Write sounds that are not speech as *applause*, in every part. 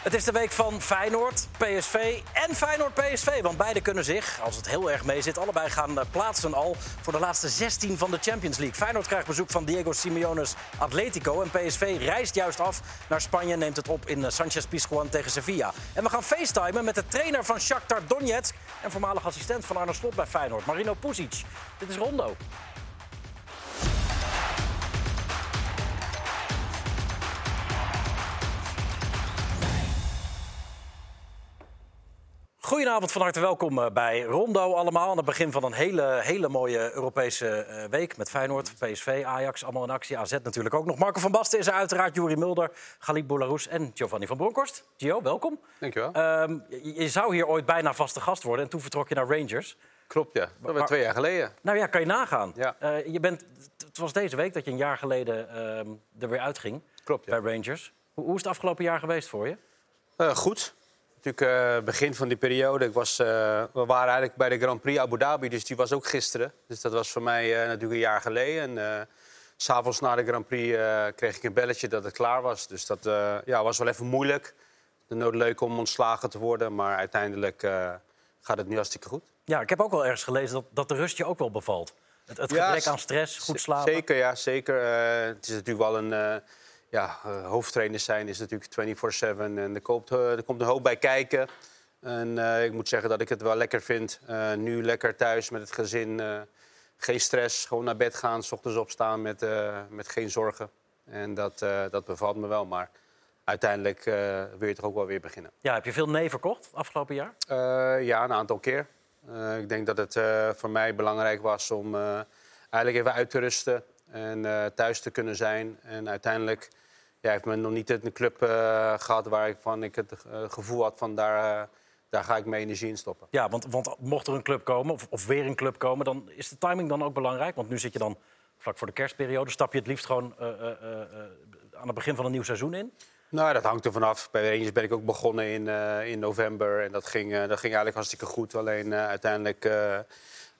Het is de week van Feyenoord, PSV en Feyenoord-PSV. Want beide kunnen zich, als het heel erg mee zit, allebei gaan eh, plaatsen al voor de laatste 16 van de Champions League. Feyenoord krijgt bezoek van Diego Simeone's Atletico. En PSV reist juist af naar Spanje en neemt het op in eh, Sanchez Pizjuan tegen Sevilla. En we gaan facetimen met de trainer van Shakhtar Donetsk... en voormalig assistent van Arne Slot bij Feyenoord, Marino Pusic. Dit is Rondo. Goedenavond, van harte welkom eh, bij Rondo allemaal. Aan het begin van een hele, hele mooie Europese eh, week met Feyenoord, PSV, Ajax, allemaal in actie. AZ natuurlijk ook nog. Marco van Basten is er uiteraard, Juri Mulder, Galip Boularus en Giovanni van Bronckhorst. Gio, welkom. Dankjewel. Ehm, je, je zou hier ooit bijna vaste gast worden en toen vertrok je naar Rangers. Klopt, ja. Dat was twee jaar geleden. Nou ja, kan je nagaan. Ja. Eh, je bent, het was deze week dat je een jaar geleden ehm, er weer uitging Klopt, ja. bij Rangers. Hoe, hoe is het afgelopen jaar geweest voor je? Goed. Natuurlijk eh, begin van die periode. Ik was, eh, we waren eigenlijk bij de Grand Prix Abu Dhabi, dus die was ook gisteren. Dus dat was voor mij eh, natuurlijk een jaar geleden. En s'avonds na de Grand Prix kreeg ik een belletje dat het klaar was. Dus dat ja, was wel even moeilijk. De nood leuk om ontslagen te worden, maar uiteindelijk gaat het nu hartstikke goed. Ja, ik heb ook wel ergens gelezen dat, dat de rust je ook wel bevalt. Het, het gebrek aan stress, goed slapen. Zeker, ja, zeker. Het is natuurlijk wel een... ja, eh, hoofdtrainer zijn is natuurlijk 24-7 en er komt, eh, er komt een hoop bij kijken. En eh, ik moet zeggen dat ik het wel lekker vind. Nu lekker thuis met het gezin. geen stress, gewoon naar bed gaan, s ochtends opstaan met, met geen zorgen. En dat, dat bevalt me wel, maar uiteindelijk wil je toch ook wel weer beginnen. Ja, heb je veel nee verkocht afgelopen jaar? Ja, een aantal keer. Ik denk dat het voor mij belangrijk was om eigenlijk even uit te rusten en thuis te kunnen zijn. En uiteindelijk ja, heeft men nog niet een club eh, gehad waar ik, het eh, gevoel had van daar, eh, daar ga ik mijn energie in stoppen. Ja, want, want mocht er een club komen, of, of weer een club komen... dan is de timing dan ook belangrijk. Want nu zit je dan vlak voor de kerstperiode. Stap je het liefst gewoon aan het begin van een nieuw seizoen in? Nou, dat hangt er vanaf. Bij Rangers ben ik ook begonnen in, in november. En dat ging, dat ging eigenlijk hartstikke goed. Alleen uiteindelijk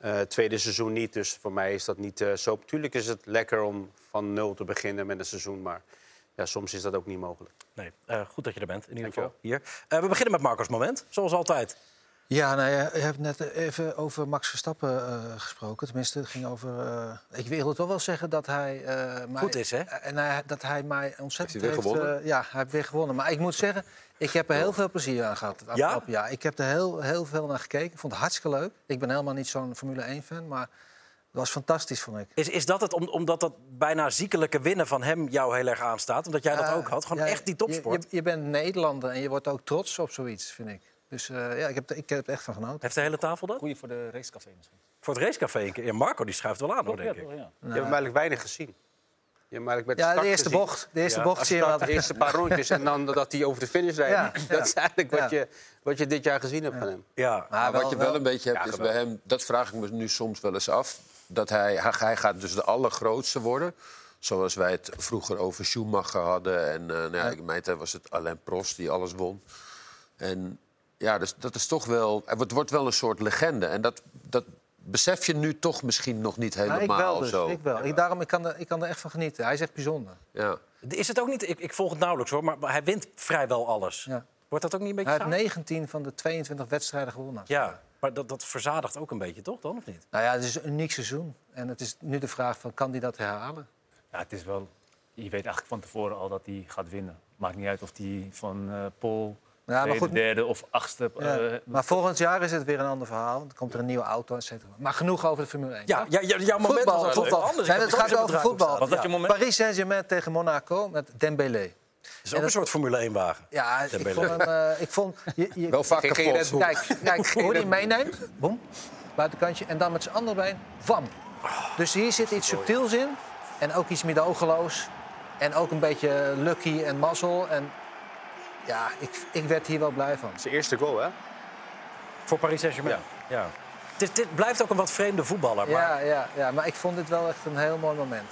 eh, tweede seizoen niet. Dus voor mij is dat niet zo. Tuurlijk is het lekker om van nul te beginnen met een seizoen. Maar ja, soms is dat ook niet mogelijk. Nee, eh, goed dat je er bent, in ieder geval. Hier. Eh, we beginnen met Marco's moment, zoals altijd. Ja, nou ja, je hebt net even over Max Verstappen eh, gesproken. Tenminste, het ging over. eh, ik wil toch wel zeggen dat hij. eh, mij, Goed is, hè? En dat hij mij ontzettend Heeft hij weer gewonnen? eh, ja, hij heeft weer gewonnen. Maar ik moet zeggen, ik heb er heel veel plezier aan gehad. Het Ja? afgelopen jaar. Ik heb er heel, heel veel naar gekeken. Ik vond het hartstikke leuk. Ik ben helemaal niet zo'n Formule 1-fan, maar het was fantastisch, vond ik. Is, is dat het om- omdat dat bijna ziekelijke winnen van hem jou heel erg aanstaat? Omdat jij dat ook had? Gewoon ja, echt die topsport? Je, je, bent Nederlander en je wordt ook trots op zoiets, vind ik. Dus eh, ja, ik heb, er- ik heb er echt van genoten. Heeft de hele tafel dat? Goeie voor de racecafé misschien. Voor het racecafé een keer. Ja, Marco die schuift wel aan, hoor, denk ik. ja. Je hebt hem eigenlijk weinig gezien. Ja, de eerste gezien. bocht. De eerste Ja, bocht zie je wel. De eerste paar rondjes en dan dat hij over de finish rijdt. Ja, *laughs* Dat is eigenlijk wat, je, wat je dit jaar gezien hebt van hem. Ja. Maar Maar wat je wel een beetje hebt, Ja, is bij hem, dat vraag ik me nu soms wel eens af. Dat hij, hij, gaat dus de allergrootste worden. Zoals wij het vroeger over Schumacher hadden. En eh nou ja, in mijn tijd was het Alain Prost die alles won. En ja, dus dat is toch wel. Het wordt wel een soort legende. En dat, dat besef je nu toch misschien nog niet helemaal ik wel dus. zo. Ik wel. Ik, daarom, ik, kan er, ik kan er echt van genieten. Hij is echt bijzonder. Ja. Is het ook niet... Ik, ik volg het nauwelijks, hoor. Maar hij wint vrijwel alles. Ja. Wordt dat ook niet een beetje Hij heeft saai? 19 van de 22 wedstrijden gewonnen. Ja, maar dat, dat verzadigt ook een beetje, toch? Dan of niet? Nou ja, het is een uniek seizoen. En het is nu de vraag van, kan hij dat herhalen? Ja, het is wel... Je weet eigenlijk van tevoren al dat hij gaat winnen. Maakt niet uit of hij van eh Pol, Ja, maar goed. derde of achtste... Ja. eh, maar volgend jaar is het weer een ander verhaal. Dan komt er een nieuwe auto, et cetera. Maar genoeg over de Formule 1. Ja, ja, ja, jouw moment voetbal. was voetbal. anders. Nee, het gaat over voetbal. Paris Saint-Germain tegen Monaco met Dembélé. Is ook En een soort Formule 1-wagen. Ja, ik vond hem... eh, ik vond, je, je, Wel vaak kapot. Kijk, kijk hoe hij meeneemt. Boom. Buitenkantje. En dan met zijn andere been. Wam. Dus hier zit iets subtiels in. En ook iets middogeloos. En ook een beetje lucky en mazzel. En ja, ik, ik werd hier wel blij van. Zijn eerste goal, hè? Voor Paris Saint-Germain. Ja. Het is- dit blijft ook een wat vreemde voetballer. Maar Ja, ja, ja, maar ik vond dit wel echt een heel mooi moment.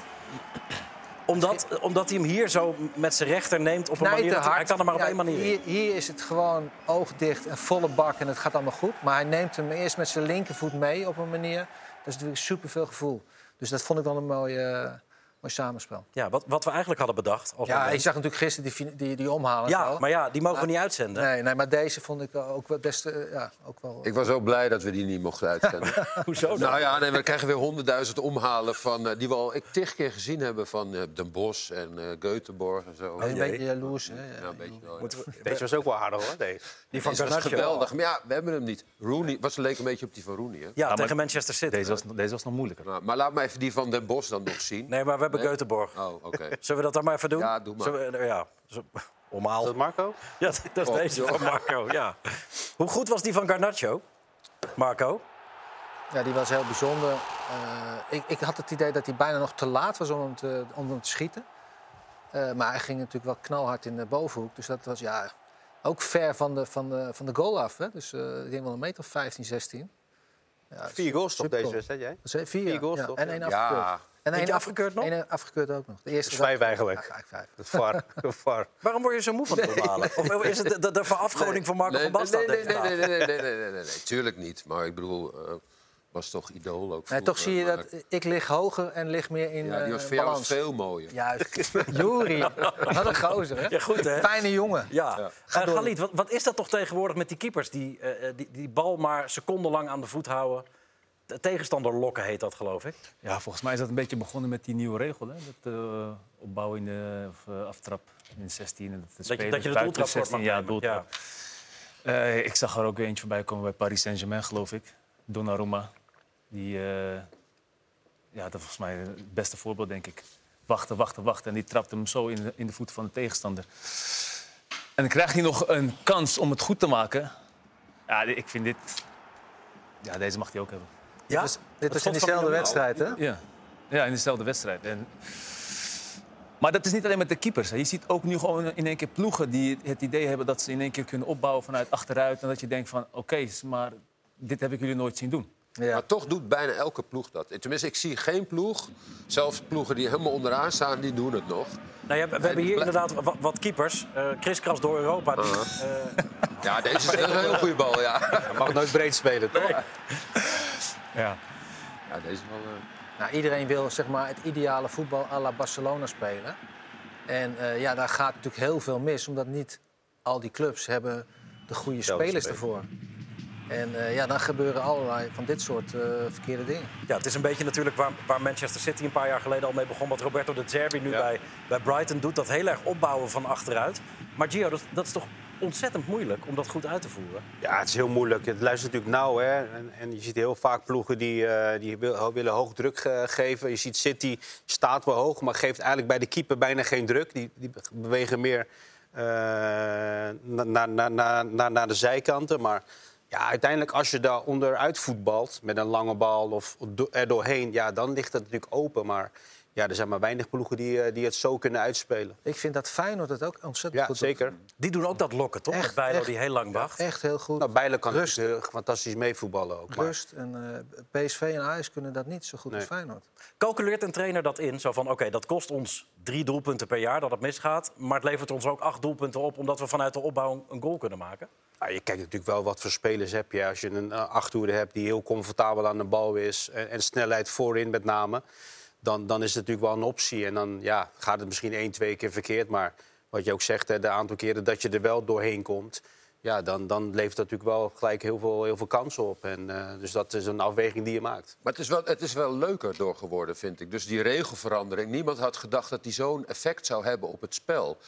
Omdat, omdat hij hem hier zo met zijn rechter neemt op een manier... dat- Hij kan er maar op Ja, één manier hier, hier is het gewoon oogdicht en volle bak en het gaat allemaal goed. Maar hij neemt hem eerst met zijn linkervoet mee op een manier. Dat is natuurlijk superveel gevoel. Dus dat vond ik wel een mooie, Mooi samenspel. Ja, wat, wat we eigenlijk hadden bedacht. Als Ja, ik zag natuurlijk gisteren die, die, die omhalen. ja maar ja, die mogen we niet uitzenden. Nee, nee, maar deze vond ik ook wel best... eh, ja, ook wel... Ik was ook blij dat we die niet mochten uitzenden. *laughs* Hoezo dan? nou ja, nee, we krijgen weer honderdduizend omhalen van, eh, die we al ik tig keer gezien hebben van eh, Den Bosch en eh Göteborg en zo. Is een jee. beetje jaloers. Hè? Ja, een beetje wel, we- Deze was ook wel aardig hoor. Deze. die van Deze was Garnacho. geweldig. Maar ja, we hebben hem niet. Rooney, was leek een beetje op die van Rooney. Hè? Ja, tegen Manchester City. Deze was, deze was nog moeilijker. Nou, maar laat me even die van Den Bosch dan nog zien. Nee, maar we hebben Nee? Göteborg. Oh, oké. *laughs* Zullen we dat dan maar even doen? Ja, doe maar. Zullen we- ja, zo- omhaal. Is dat Marco? *laughs* Ja, dat is Oh, deze joh. van Marco. Ja. Hoe goed was die van Garnacho, Marco? Ja, die was heel bijzonder. Eh, ik, ik had het idee dat hij bijna nog te laat was om hem te, om hem te schieten. Eh, maar hij ging natuurlijk wel knalhard in de bovenhoek. Dus dat was ja, ook ver van de, van de, van de goal af. Hè? Dus eh, ik denk wel een meter of 15, 16. Ja, Vier goals toch deze wedstrijd, jij? Dat is Vier, Vier goals ja. toch? En één Ja. En een afgekeurd nog? Een afgekeurd ook nog. De eerste vijf eigenlijk. Ja, vijf. Het var, var. Waarom word je zo moe van het normale? Nee. *laughs* Is het de, de, van Marco van Basten? Nee, nee, nee, nee, nee, nee, nee, Tuurlijk niet. Maar ik bedoel, uh, was toch idool ook. Vroeger, toch zie je dat ik lig hoger en lig meer in. Ja, die eh, was uh, voor jou veel mooier. Juist. *laughs* Juri, wat een gozer. Hè? Ja, goed, hè? Fijne jongen. Ja. ja. Eh, Galit, wat, wat, is dat toch tegenwoordig met die keepers die, die die bal maar secondenlang aan de voet houden? De tegenstander lokken heet dat, geloof ik. Ja, volgens mij is dat een beetje begonnen met die nieuwe regel. Hè? Dat eh, opbouwen in de of, eh, aftrap in de 16. En dat, Dat je, dat je de doeltrap 16, mag ja, doeltrap. Eh, ik zag er ook weer eentje voorbij komen bij Paris Saint-Germain, geloof ik. Donnarumma. Die, ja, dat is volgens mij het beste voorbeeld, denk ik. Wachten, wachten, wachten. En die trapte hem zo in de, in de voet van de tegenstander. En dan krijgt hij nog een kans om het goed te maken. Ja, ik vind dit... Ja, deze mag hij ook hebben. Ja? Dus dit was in diezelfde Minamino. wedstrijd, hè? Ja, ja in dezelfde wedstrijd. En... Maar dat is niet alleen met de keepers. hè. Je ziet ook nu gewoon in één keer ploegen die het idee hebben dat ze in één keer kunnen opbouwen vanuit achteruit. En dat je denkt van oké, maar dit heb ik jullie nooit zien doen. Ja. Maar toch doet bijna elke ploeg dat. Tenminste, ik zie geen ploeg, zelfs ploegen die helemaal onderaan staan, die doen het nog. Nou ja, we, hebben hier inderdaad wat, keepers. eh kriskras door Europa. Die, eh, Ja, deze is een heel goede bal, ja. Hij mag nooit breed spelen, toch? Ja. Ja, deze is wel... eh, Nou, iedereen wil zeg maar, het ideale voetbal à la Barcelona spelen. En eh, ja, daar gaat natuurlijk heel veel mis, omdat niet al die clubs hebben de goede spelers spelers. ervoor. En eh, ja, dan gebeuren allerlei van dit soort eh, verkeerde dingen. ja, het is een beetje natuurlijk waar, waar Manchester City een paar jaar geleden al mee begon. Wat Roberto de Zerbi nu Ja. bij, bij Brighton doet. Dat heel erg opbouwen van achteruit. Maar Gio, dat, dat is toch ontzettend moeilijk om dat goed uit te voeren? Ja, het is heel moeilijk. Het luistert natuurlijk nauw. Hè? En, en je ziet heel vaak ploegen die, eh, die wil- willen hoog druk eh, geven. Je ziet City staat wel hoog, maar geeft eigenlijk bij de keeper bijna geen druk. Die, die bewegen meer eh, na- na- na- na- naar de zijkanten. Maar ja, uiteindelijk als je daar onderuit voetbalt met een lange bal of er doorheen... Ja, dan ligt het natuurlijk open. Maar ja, er zijn maar weinig ploegen die, eh, die het zo kunnen uitspelen. Ik vind dat Feyenoord het ook ontzettend Ja, goed doet. zeker. Die doen ook dat lokken, toch? Echt, Bijlo echt. die heel lang wacht. Echt heel goed. Nou, Bijlen kan Rust. fantastisch meevoetballen ook. Maar- Rust. En eh, PSV en Ajax kunnen dat niet zo goed Nee. als Feyenoord. Calculeert een trainer dat in? Zo van, oké, dat kost ons drie doelpunten per jaar dat het misgaat. Maar het levert ons ook acht doelpunten op... omdat we vanuit de opbouw een goal kunnen maken. Je kijkt natuurlijk wel wat voor spelers heb je. Als je een uh, achterhoede hebt die heel comfortabel aan de bal is... en, en snelheid voorin met name, dan, dan is het natuurlijk wel een optie. En dan ja, gaat het misschien één, twee keer verkeerd. Maar wat je ook zegt, hè, de aantal keren dat je er wel doorheen komt... Ja, dan, dan levert dat natuurlijk wel gelijk heel veel, heel veel kansen op. En, eh, dus dat is een afweging die je maakt. Maar het is, wel, het is wel leuker door geworden, vind ik. Dus die regelverandering. Niemand had gedacht dat die zo'n effect zou hebben op het spel.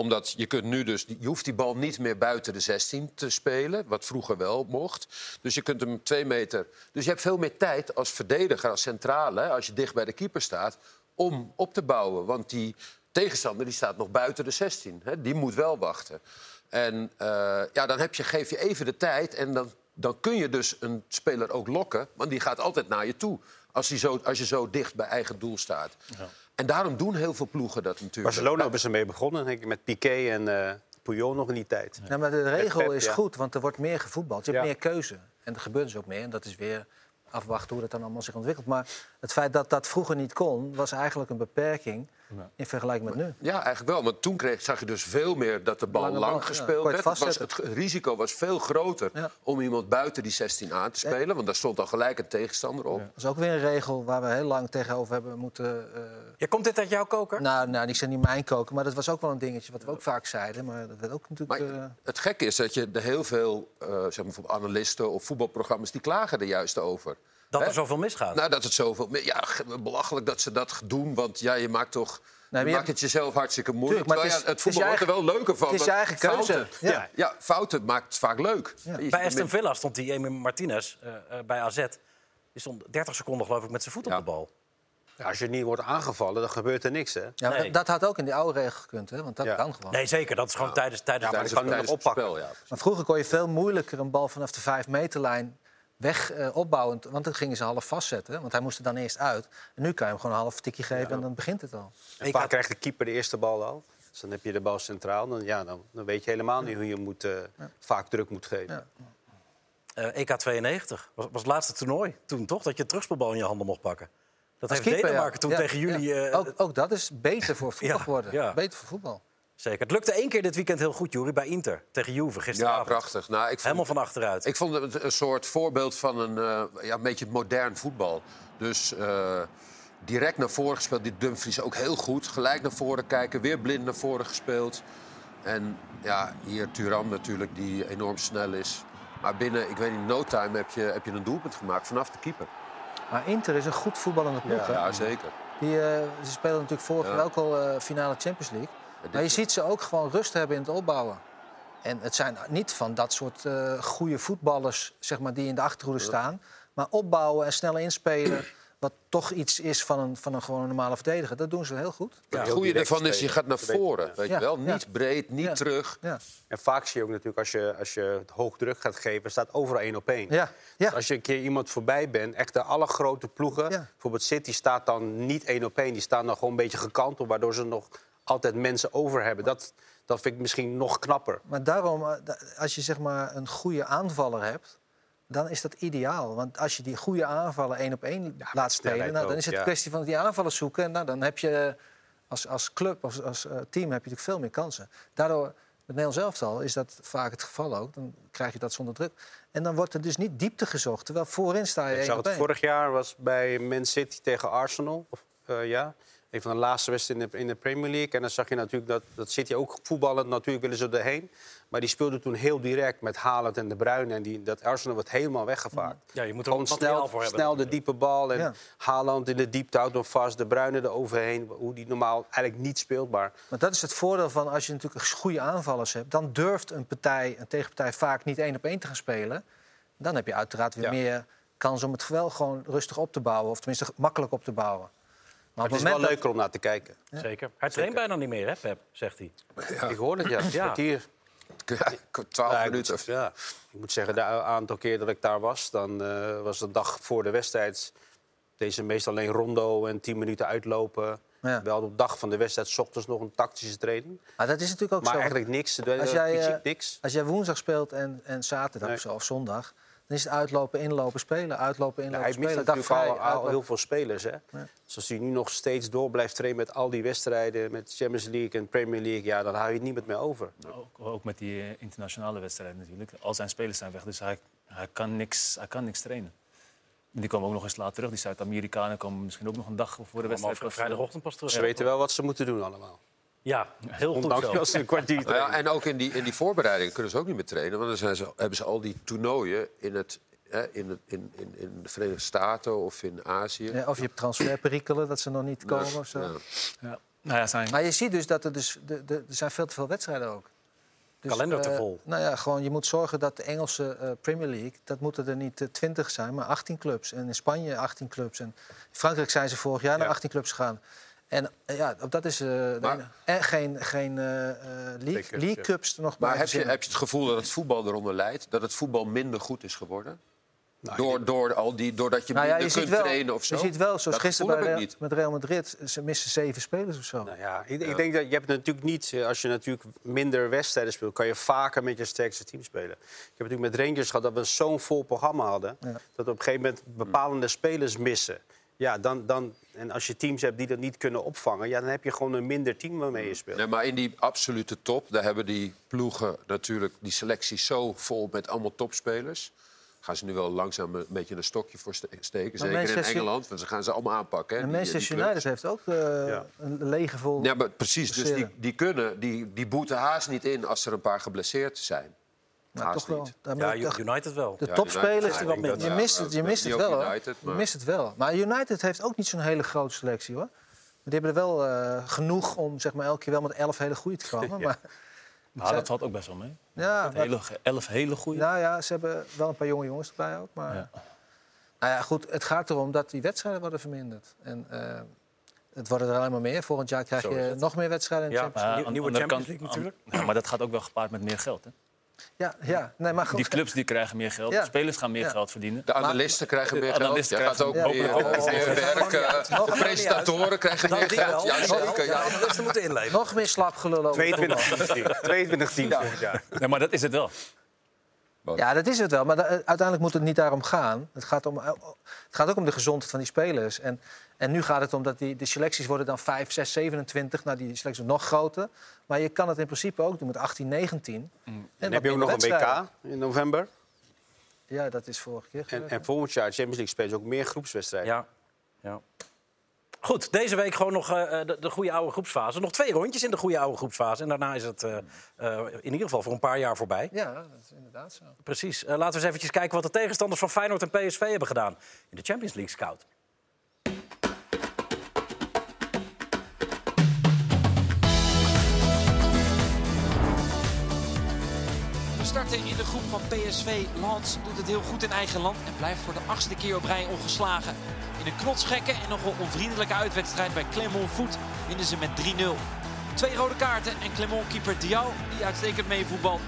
Omdat je kunt nu dus... Je hoeft die bal niet meer buiten de 16 te spelen. Wat vroeger wel mocht. Dus je kunt hem twee meter... Dus je hebt veel meer tijd als verdediger, als centrale... als je dicht bij de keeper staat, om op te bouwen. Want die tegenstander die staat nog buiten de 16. Hè? Die moet wel wachten. En eh, ja, dan heb je, geef je even de tijd en dan, dan kun je dus een speler ook lokken. Want die gaat altijd naar je toe als, zo, als je zo dicht bij eigen doel staat. En daarom doen heel veel ploegen dat natuurlijk. Barcelona hebben ze mee begonnen, denk ik, met Piqué en eh Puyol nog in die tijd. Ja, maar de regel Pep, is ja. goed, want er wordt meer gevoetbald. Je hebt Ja. meer keuze. En er gebeurt dus ook meer. En dat is weer afwachten hoe dat dan allemaal zich ontwikkelt. Maar Het feit dat dat vroeger niet kon, was eigenlijk een beperking. In vergelijking met nu. Ja, eigenlijk wel. Want toen kreeg, zag je dus veel meer dat de bal Lange lang bal, gespeeld werd. Het, was, het risico was veel groter Ja. om iemand buiten die 16 aan te spelen. Want daar stond al gelijk een tegenstander op. Ja. Dat is ook weer een regel waar we heel lang tegenover hebben moeten... eh, Ja, komt dit uit jouw koker? nou, nou, ik zeg niet mijn koken, maar dat was ook wel een dingetje wat we ook vaak zeiden. Maar dat werd ook natuurlijk... Maar eh, het gekke is dat je er heel veel eh, zeg maar, analisten of voetbalprogramma's... die klagen er juist over. Dat Hè? er zoveel misgaat. Nou, dat het zoveel... Ja, belachelijk dat ze dat doen, want ja, je maakt toch... maar je je maakt het jezelf hartstikke moeilijk. Tuurlijk, maar het ja, is- het voetbal wordt er wel leuker van. het is je eigen keuze. Fouten, Ja. ja. Ja, fouten maakt het vaak leuk. Je- Bij Aston Villa stond die Emi Martinez eh, eh, bij AZ. Die stond 30 seconden geloof ik met zijn voet op Ja. de bal. Ja, als je niet wordt aangevallen, dan gebeurt er niks, hè? ja, nee. dat, dat had ook in die oude regel gekund, hè? want dat Ja. kan gewoon. Nee, zeker. Dat is gewoon tijdens, tijdens Ja, maar Tijdens, kan het oppakken. spel, ja. Maar vroeger kon je veel moeilijker een bal vanaf de 5 meterlijn weg eh, opbouwen. Want dan gingen ze half vastzetten. Want hij moest er dan eerst uit. En nu kan je hem gewoon een half tikje geven en dan begint het al. En Ik vaak had- krijgt de keeper de eerste bal al. Dus dan heb je de bal centraal. Dan, ja, dan, dan weet je helemaal niet hoe je moet, eh, vaak druk moet geven. Ja. Eh, EK 92 was, was het laatste toernooi toen toch? Dat je een terugspeelbal in je handen mocht pakken. Dat Als heeft keeper, Denemarken ja. toen Ja, tegen jullie... ja. eh, ook, ook dat is beter voor voetbal *laughs* Ja, geworden. ja. Beter voor voetbal. Zeker. Het lukte één keer dit weekend heel goed, Jury, bij Inter. Tegen Juve Ja, gisteravond. prachtig. Nou, ik vond, Helemaal van achteruit. Ik vond het een soort voorbeeld van een, eh, ja, een beetje modern voetbal. Dus eh, direct naar voren gespeeld. Die Dumfries ook heel goed. Gelijk naar voren kijken. Weer blind naar voren gespeeld. En ja, hier Turam natuurlijk, die enorm snel is. Maar binnen, ik weet niet, no time heb je, heb je een doelpunt gemaakt vanaf de keeper. Maar Inter is een goed voetballende ploeg. hè? Ja, zeker. Die, eh, ze spelen natuurlijk vorig Ja. ook al eh, finale Champions League. Maar je ziet ze ook gewoon rust hebben in het opbouwen. En het zijn niet van dat soort eh goede voetballers zeg maar, die in de achterhoede staan. Maar opbouwen en snel inspelen. *clears throat* Wat toch iets is van een, van een gewoon normale verdediger. Dat doen ze heel goed. Ja, het goede ervan is, je gaat naar voren. Weet Ja, je wel? ja. Niet breed, niet Ja. terug. Ja, En vaak zie je ook natuurlijk, als je, als je het hoog druk gaat geven, staat overal één op één. ja, ja. Dus als je een keer iemand voorbij bent, echt de allergrote ploegen... Ja. bijvoorbeeld City staat dan niet één op één. Die staan dan gewoon een beetje gekanteld, waardoor ze nog altijd mensen over hebben. Dat, dat vind ik misschien nog knapper. Maar daarom, eh, als je zeg maar een goede aanvaller hebt, dan is dat ideaal. Want als je die goede aanvaller één op één laat spelen, nou, dan is het een kwestie van die aanvallers zoeken. En nou, dan heb je als, als club, als, als eh, team, heb je natuurlijk veel meer kansen. Daardoor, met Nederlands elftal is dat vaak het geval ook. Dan krijg je dat zonder druk. En dan wordt er dus niet diepte gezocht. Terwijl voorin sta je Ik één zag op het één. vorig jaar was bij Man City tegen Arsenal. Of, eh, ja. Een van de laatste wedstrijden in de, in de Premier League. En dan zag je natuurlijk dat, dat City ook voetballen. Natuurlijk willen ze erheen. Maar die speelde toen heel direct met Haaland en De Bruyne. En die, dat Arsenal wordt helemaal weggevaakt. Ja, je moet er Gewoon snel, voor hebben. snel de diepe bal. En Ja. Haaland in de diepte houdt hem vast. De Bruyne er overheen. Hoe die normaal eigenlijk niet speelt. Maar Maar dat is het voordeel van als je natuurlijk goede aanvallers hebt. Dan durft een partij, een tegenpartij vaak niet één op één te gaan spelen. Dan heb je uiteraard weer Ja. meer kans om het wel gewoon rustig op te bouwen. Of tenminste makkelijk op te bouwen. Maar het is wel dat- leuker om naar te kijken. Zeker. Hij traint bijna niet meer, hè, Pep, zegt hij. Ik hoor het, ja. Een kwartier. Ja, 12 Ja, ik minuten. moet, ja. ik moet zeggen, de aantal keer dat ik daar was, dan eh, was de dag voor de wedstrijd. Deze meestal alleen rondo en 10 minuten uitlopen. Ja. Wel op de dag van de wedstrijd, s ochtends nog een tactische training. Maar dat is natuurlijk ook Maar zo. eigenlijk niks. Als jij, fysiek eh, niks. Als jij woensdag speelt en, en zaterdag Nee. of zondag... dan is het uitlopen, inlopen, spelen. Uitlopen, Ja, inlopen, hij mist spelen. Natuurlijk vrij, al, heel veel spelers. Hè? Dus als hij nu nog steeds door blijft trainen met al die wedstrijden... met Champions League en Premier League, ja, dan hou je het niemand meer over. Ook, ook met die eh, internationale wedstrijden natuurlijk. Al zijn spelers zijn weg, dus hij, hij, kan, niks, hij kan niks trainen. En die komen ook nog eens laat terug. Die Zuid-Amerikanen komen misschien ook nog een dag voor de wedstrijd. vrijdagochtend pas terug. Ze weten wel wat ze moeten doen allemaal. Ja, heel goed Ondanks zo. dat ze een kwartier Nou ja, en ook in die, in die voorbereidingen kunnen ze ook niet meer trainen. Want dan zijn ze, hebben ze al die toernooien in, het, hè, in, het, in, in, in de Verenigde Staten of in Azië. Ja, of je hebt transferperikelen, dat ze nog niet komen of zo. Ja. Ja. Nou ja, zijn, Maar je ziet dus dat er, dus, de, de, er zijn veel te veel wedstrijden ook. Dus, Kalender te eh, vol. nou ja, gewoon, je moet zorgen dat de Engelse eh, Premier League... dat moeten er niet twintig 20 zijn, maar 18 clubs. En in Spanje 18 clubs. En in Frankrijk zijn ze vorig jaar naar Ja. 18 clubs gegaan. En eh, ja, dat is... eh, Maar- en geen, geen eh, eh, league, Cups, league ja. Cups er nog bij Maar heb je, heb je het gevoel dat het voetbal eronder leidt? Dat het voetbal minder goed is geworden? Nou, door, door al die, doordat je Nou ja, minder je kunt wel, trainen of zo? je ziet wel, zoals Dat gisteren bij Real, niet. met Real Madrid... ze missen zeven spelers of zo. Nou ja, ik, ik denk dat je hebt natuurlijk niet, als je natuurlijk minder wedstrijden speelt, kan je vaker met je sterkste team spelen. Ik heb natuurlijk met Rangers gehad dat we zo'n vol programma hadden, Ja. dat we op een gegeven moment bepalende spelers missen. Ja, dan, dan, en als je teams hebt die dat niet kunnen opvangen... Ja, dan heb je gewoon een minder team waarmee je speelt. Nee, maar in die absolute top, daar hebben die ploegen natuurlijk die selectie zo vol met allemaal topspelers. Gaan ze nu wel langzaam een beetje een stokje voor ste- steken. Zeker in Engeland, want ze gaan ze allemaal aanpakken. Hè, En Manchester. United heeft ook eh, Ja. een lege vol. Ja, maar precies. Dus die, die kunnen, die, die boeten haast niet in als er een paar geblesseerd zijn. Maar toch wel. Ja, United wel. de Ja, topspelers, United, ja, je, ja, mist het, je mist het wel. United, Je mist het wel. Maar United heeft ook niet zo'n hele grote selectie hoor. Maar die hebben er wel eh, genoeg om zeg maar, elke keer wel met elf hele goede te komen. *laughs* Maar, Nou, dat valt ook best wel mee. ja, Hele, elf hele goede. nou ja, ze hebben wel een paar jonge jongens erbij ook. Maar, Ja. Nou ja, goed, het gaat erom dat die wedstrijden worden verminderd. En eh, het worden er alleen maar meer. Volgend jaar krijg je nog meer wedstrijden in de Ja. Champions aan- nieuwe Champions League natuurlijk. Ja, maar dat gaat ook wel gepaard met meer geld. Hè? Ja, ja. Nee, maar goed. Die clubs die krijgen meer geld, Ja. de spelers gaan meer Ja. geld verdienen. De analisten krijgen de meer geld. analisten Jij gaat krijgen ook meer, ook eh, De presentatoren krijgen meer geld. Ja, zeker. Ja, Ja. de beste moeten inleveren. Nog meer slapgelul over 22 voetbal. teams. *laughs* 22 teams volgend jaar. Nee, maar dat is het wel. Ja, dat is het wel. Maar da- uiteindelijk moet het niet daarom gaan. Het gaat, om, het gaat ook om de gezondheid van die spelers. En, en nu gaat het om dat die, de selecties worden dan 5, 6, 27. Nou, die selecties worden nog groter. Maar je kan het in principe ook doen met 18, 19. En, Dan wat heb je ook nog een. WK in november. Ja, dat is vorige keer En, en volgend jaar Champions League spelen ze ook meer groepswedstrijden. Ja. ja. Goed, deze week gewoon nog eh, de, de goede oude groepsfase. Nog twee rondjes in de goede oude groepsfase. En daarna is het eh, eh, in ieder geval voor een paar jaar voorbij. Ja, dat is inderdaad zo. Precies. Eh, laten we eens eventjes kijken wat de tegenstanders van Feyenoord en PSV hebben gedaan in de Champions League Scout. Starten in de groep van PSV. Lans doet het heel goed in eigen land en blijft voor de achtste keer op rij ongeslagen. In een knotsgekke en nogal onvriendelijke uitwedstrijd bij Clermont Foot winnen ze met 3-0. Twee rode kaarten en Clermont-keeper Diaw die uitstekend meevoetbalt.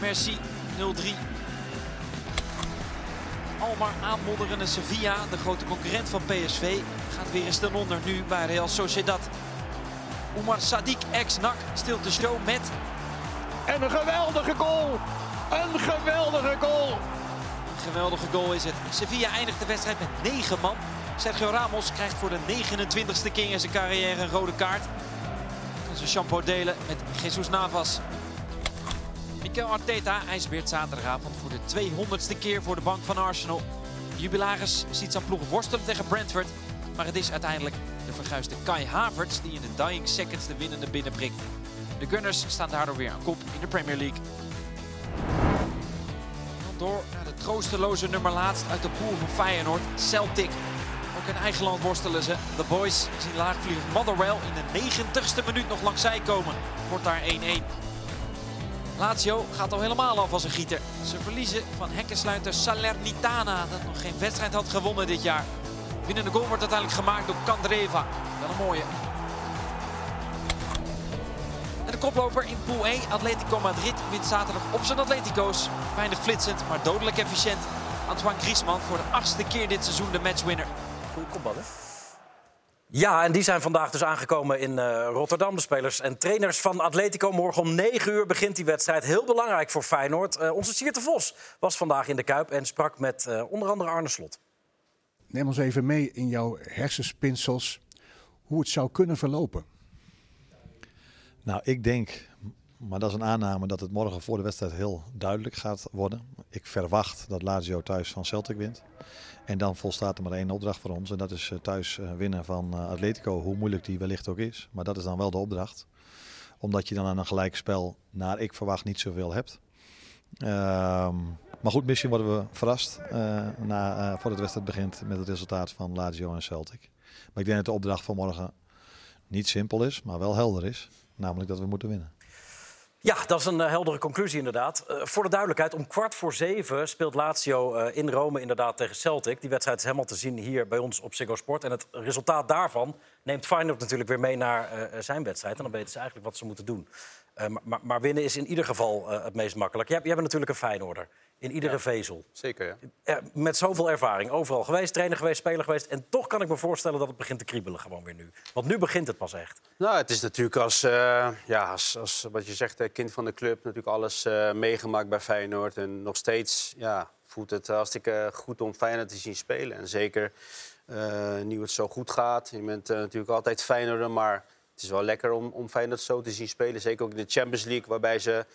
Merci 0-3. Almar aanmodderende Sevilla, de grote concurrent van PSV, gaat weer eens ten onder nu bij Real Sociedad. Oumar Sadiq ex-NAC stilt de show met En een geweldige goal. Een geweldige goal. Geweldige goal is het. Sevilla eindigt de wedstrijd met 9 man. Sergio Ramos krijgt voor de 29ste keer in zijn carrière een rode kaart. Kan zijn shampoo delen met Jesus Navas. Mikel Arteta ijsbeert zaterdagavond voor de 200ste keer voor de bank van Arsenal. Jubilaris ziet zijn ploeg worstelen tegen Brentford. Maar het is uiteindelijk de verguisde Kai Havertz die in de dying seconds de winnende binnenprikt. De Gunners staan daardoor weer aan kop in de Premier League. Door naar de troosteloze nummer laatst uit de pool van Feyenoord, Celtic. Ook in eigen land worstelen ze. De boys zien laagvlieger Motherwell in de 90ste minuut nog langs zij komen. Wordt daar 1-1. Lazio gaat al helemaal af als een gieter. Ze verliezen van hekkensluiter Salernitana, dat nog geen wedstrijd had gewonnen dit jaar. Winnende goal wordt uiteindelijk gemaakt door Candreva. Wel een mooie. En de koploper in Pool 1, Atletico Madrid, wint zaterdag op zijn Atletico's. Weinig flitsend, maar dodelijk efficiënt. Antoine Griezmann voor de achtste keer dit seizoen de matchwinner. Goeie kopbal, hè? Ja, en die zijn vandaag dus aangekomen in eh, Rotterdam. De spelers en trainers van Atletico. Morgen om 9 uur begint die wedstrijd. Heel belangrijk voor Feyenoord. Eh, onze Sierte Vos was vandaag in de Kuip en sprak met eh, onder andere Arne Slot. Neem ons even mee in jouw hersenspinsels hoe het zou kunnen verlopen. Nou, ik denk, maar dat is een aanname, dat het morgen voor de wedstrijd heel duidelijk gaat worden. Ik verwacht dat Lazio thuis van Celtic wint. En dan volstaat er maar één opdracht voor ons. En dat is eh, thuis eh, winnen van eh, Atletico, hoe moeilijk die wellicht ook is. Maar dat is dan wel de opdracht. Omdat je dan aan een gelijkspel, naar ik verwacht, niet zoveel hebt. Ehm, maar goed, misschien worden we verrast eh, na, de wedstrijd begint met het resultaat van Lazio en Celtic. Maar ik denk dat de opdracht van morgen niet simpel is, maar wel helder is. Namelijk dat we moeten winnen. Ja, dat is een eh, heldere conclusie inderdaad. Eh, voor de duidelijkheid, om kwart voor zeven speelt Lazio eh, in Rome inderdaad tegen Celtic. Die wedstrijd is helemaal te zien hier bij ons op Ziggo Sport. En het resultaat daarvan neemt Feyenoord natuurlijk weer mee naar zijn wedstrijd. En dan weten ze eigenlijk wat ze moeten doen. Maar, maar, winnen is in ieder geval het meest makkelijk. Jij, bent natuurlijk een Feyenoorder. In iedere vezel. Zeker, ja. Eh, met zoveel ervaring. Overal geweest, trainer geweest, speler geweest. En toch kan ik me voorstellen dat het begint te kriebelen gewoon weer nu. Want nu begint het pas echt. Nou, het is natuurlijk als, eh, ja, als, als wat je zegt, kind van de club, natuurlijk alles eh, meegemaakt bij Feyenoord. En nog steeds ja, voelt het hartstikke goed om Feyenoord te zien spelen. En zeker nu het zo goed gaat. Je bent natuurlijk altijd Feyenoorder, maar het is wel lekker om, om Feyenoord zo te zien spelen. Zeker ook in de Champions League, waarbij ze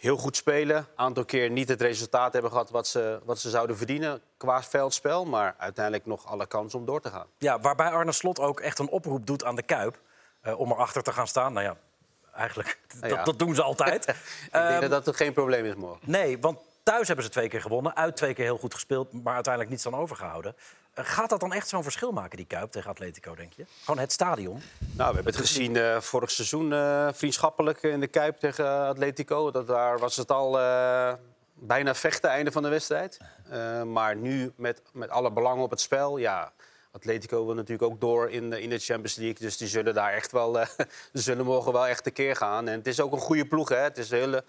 heel goed spelen. Een aantal keer niet het resultaat hebben gehad wat ze, wat ze zouden verdienen qua veldspel. Maar uiteindelijk nog alle kans om door te gaan. Ja, waarbij Arne Slot ook echt een oproep doet aan de Kuip eh, om erachter te gaan staan. Nou ja, eigenlijk, *laughs* ja. dat, dat doen ze altijd. *laughs* Ik denk dat dat er geen probleem is morgen. Nee, want thuis hebben ze twee keer gewonnen. Uit twee keer heel goed gespeeld, maar uiteindelijk niets aan overgehouden. Gaat dat dan echt zo'n verschil maken, die Kuip tegen Atletico, denk je? Gewoon het stadion? Nou, we hebben het gezien eh, vorig seizoen eh, vriendschappelijk in de Kuip tegen Atletico. Dat, daar was het al eh, bijna vechten, einde van de wedstrijd. Maar nu met, met alle belangen op het spel, ja... Atletico wil natuurlijk ook door in de, in de Champions League. Dus die zullen daar echt wel, *laughs* zullen morgen wel echt tekeer gaan. En het is ook een goede ploeg, hè. Het is een hele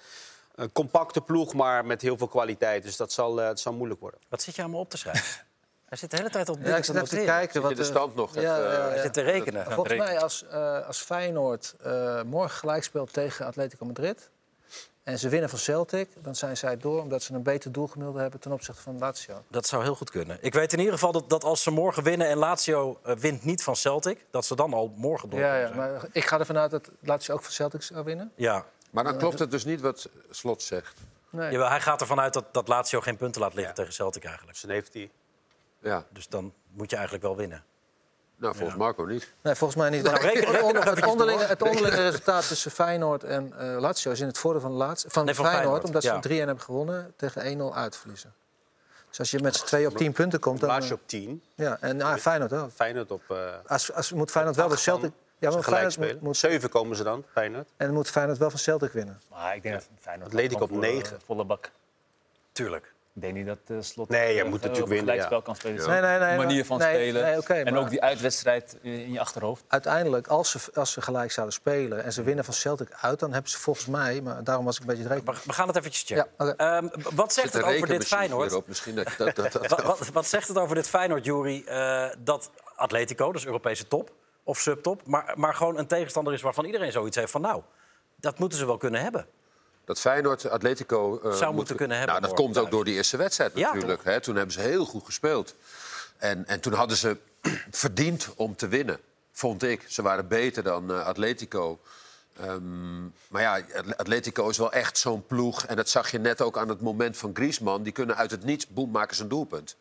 compacte ploeg, maar met heel veel kwaliteit. Dus dat zal, het zal moeilijk worden. Wat zit je me op te schrijven? *laughs* Hij zit de hele tijd op Ja, ik te zit even te noteren. kijken. Je de stand nog ja, even, ja, eh, Hij ja. zit te rekenen. Volgens mij als, eh, als Feyenoord eh, morgen gelijk speelt tegen Atletico Madrid... en ze winnen van Celtic, dan zijn zij door... omdat ze een beter doelgemiddelde hebben ten opzichte van Lazio. Dat zou heel goed kunnen. Ik weet in ieder geval dat, dat als ze morgen winnen en Lazio wint niet van Celtic... dat ze dan al morgen door Ja, ja, zijn. maar ik ga ervan uit dat Lazio ook van Celtic zou winnen. Ja. Maar dan klopt het dus niet wat Slot zegt. Nee. Jawel, hij gaat ervan uit dat, dat Lazio geen punten laat liggen tegen Celtic eigenlijk. Dus dan heeft hij... Ja, Dus dan moet je eigenlijk wel winnen. nou, volgens Marco niet. Nee, volgens mij niet. *laughs* Nou, reken- reken het, onderlinge, het onderlinge resultaat tussen Feyenoord en eh, Lazio is in het voordeel van, Lazio, van, Nee, van Feyenoord, Feyenoord, omdat ze ja. met 3-1 hebben gewonnen tegen 1-0 uitverliezen. Dus als je met z'n twee op 10 punten komt, dan... Laatste eh, op 10. ja, en ah, Feyenoord ook. Feyenoord op... eh Als, als moet Feyenoord wel de. Celtic... Ja, maar ze Feyenoord moet, spelen. moet, Zeven komen ze dan, Feyenoord. en dan moet Feyenoord wel van Celtic winnen. Maar ik denk dat Feyenoord Atletico gewoon op voor, negen. eh, volle bak. Tuurlijk. Ik denk niet dat eh, Slot Nee, je eh, moet natuurlijk winnen, gelijkspel ja. kan spelen. Ja. Nee, nee, nee, De manier van nee, spelen. nee, en maar- ook die uitwedstrijd in je achterhoofd. Uiteindelijk, als ze, als ze gelijk zouden spelen en ze winnen van Celtic uit... dan hebben ze volgens mij, maar daarom was ik een beetje het rekenen... We, we gaan het eventjes checken. Ja. Ehm, wat zegt het over dit Feyenoord? Misschien dat, dat, dat, dat- *laughs* Wat, wat, wat zegt het over dit Feyenoord, Jury, eh, dat Atletico, dus Europese top of subtop, maar, maar gewoon een tegenstander is waarvan iedereen zoiets heeft van nou, dat moeten ze wel kunnen hebben. Dat Feyenoord Atletico eh, Zou moet- moeten kunnen hebben Nou, dat komt ook door die eerste wedstrijd Ja, natuurlijk. Hè? Toen hebben ze heel goed gespeeld. En, en toen hadden ze *clears throat* verdiend om te winnen, vond ik. Ze waren beter dan eh, Atletico. Ehm, maar ja, Atletico is wel echt zo'n ploeg. En dat zag je net ook aan het moment van Griezmann. Die kunnen uit het niets, boem, maken ze een doelpunt.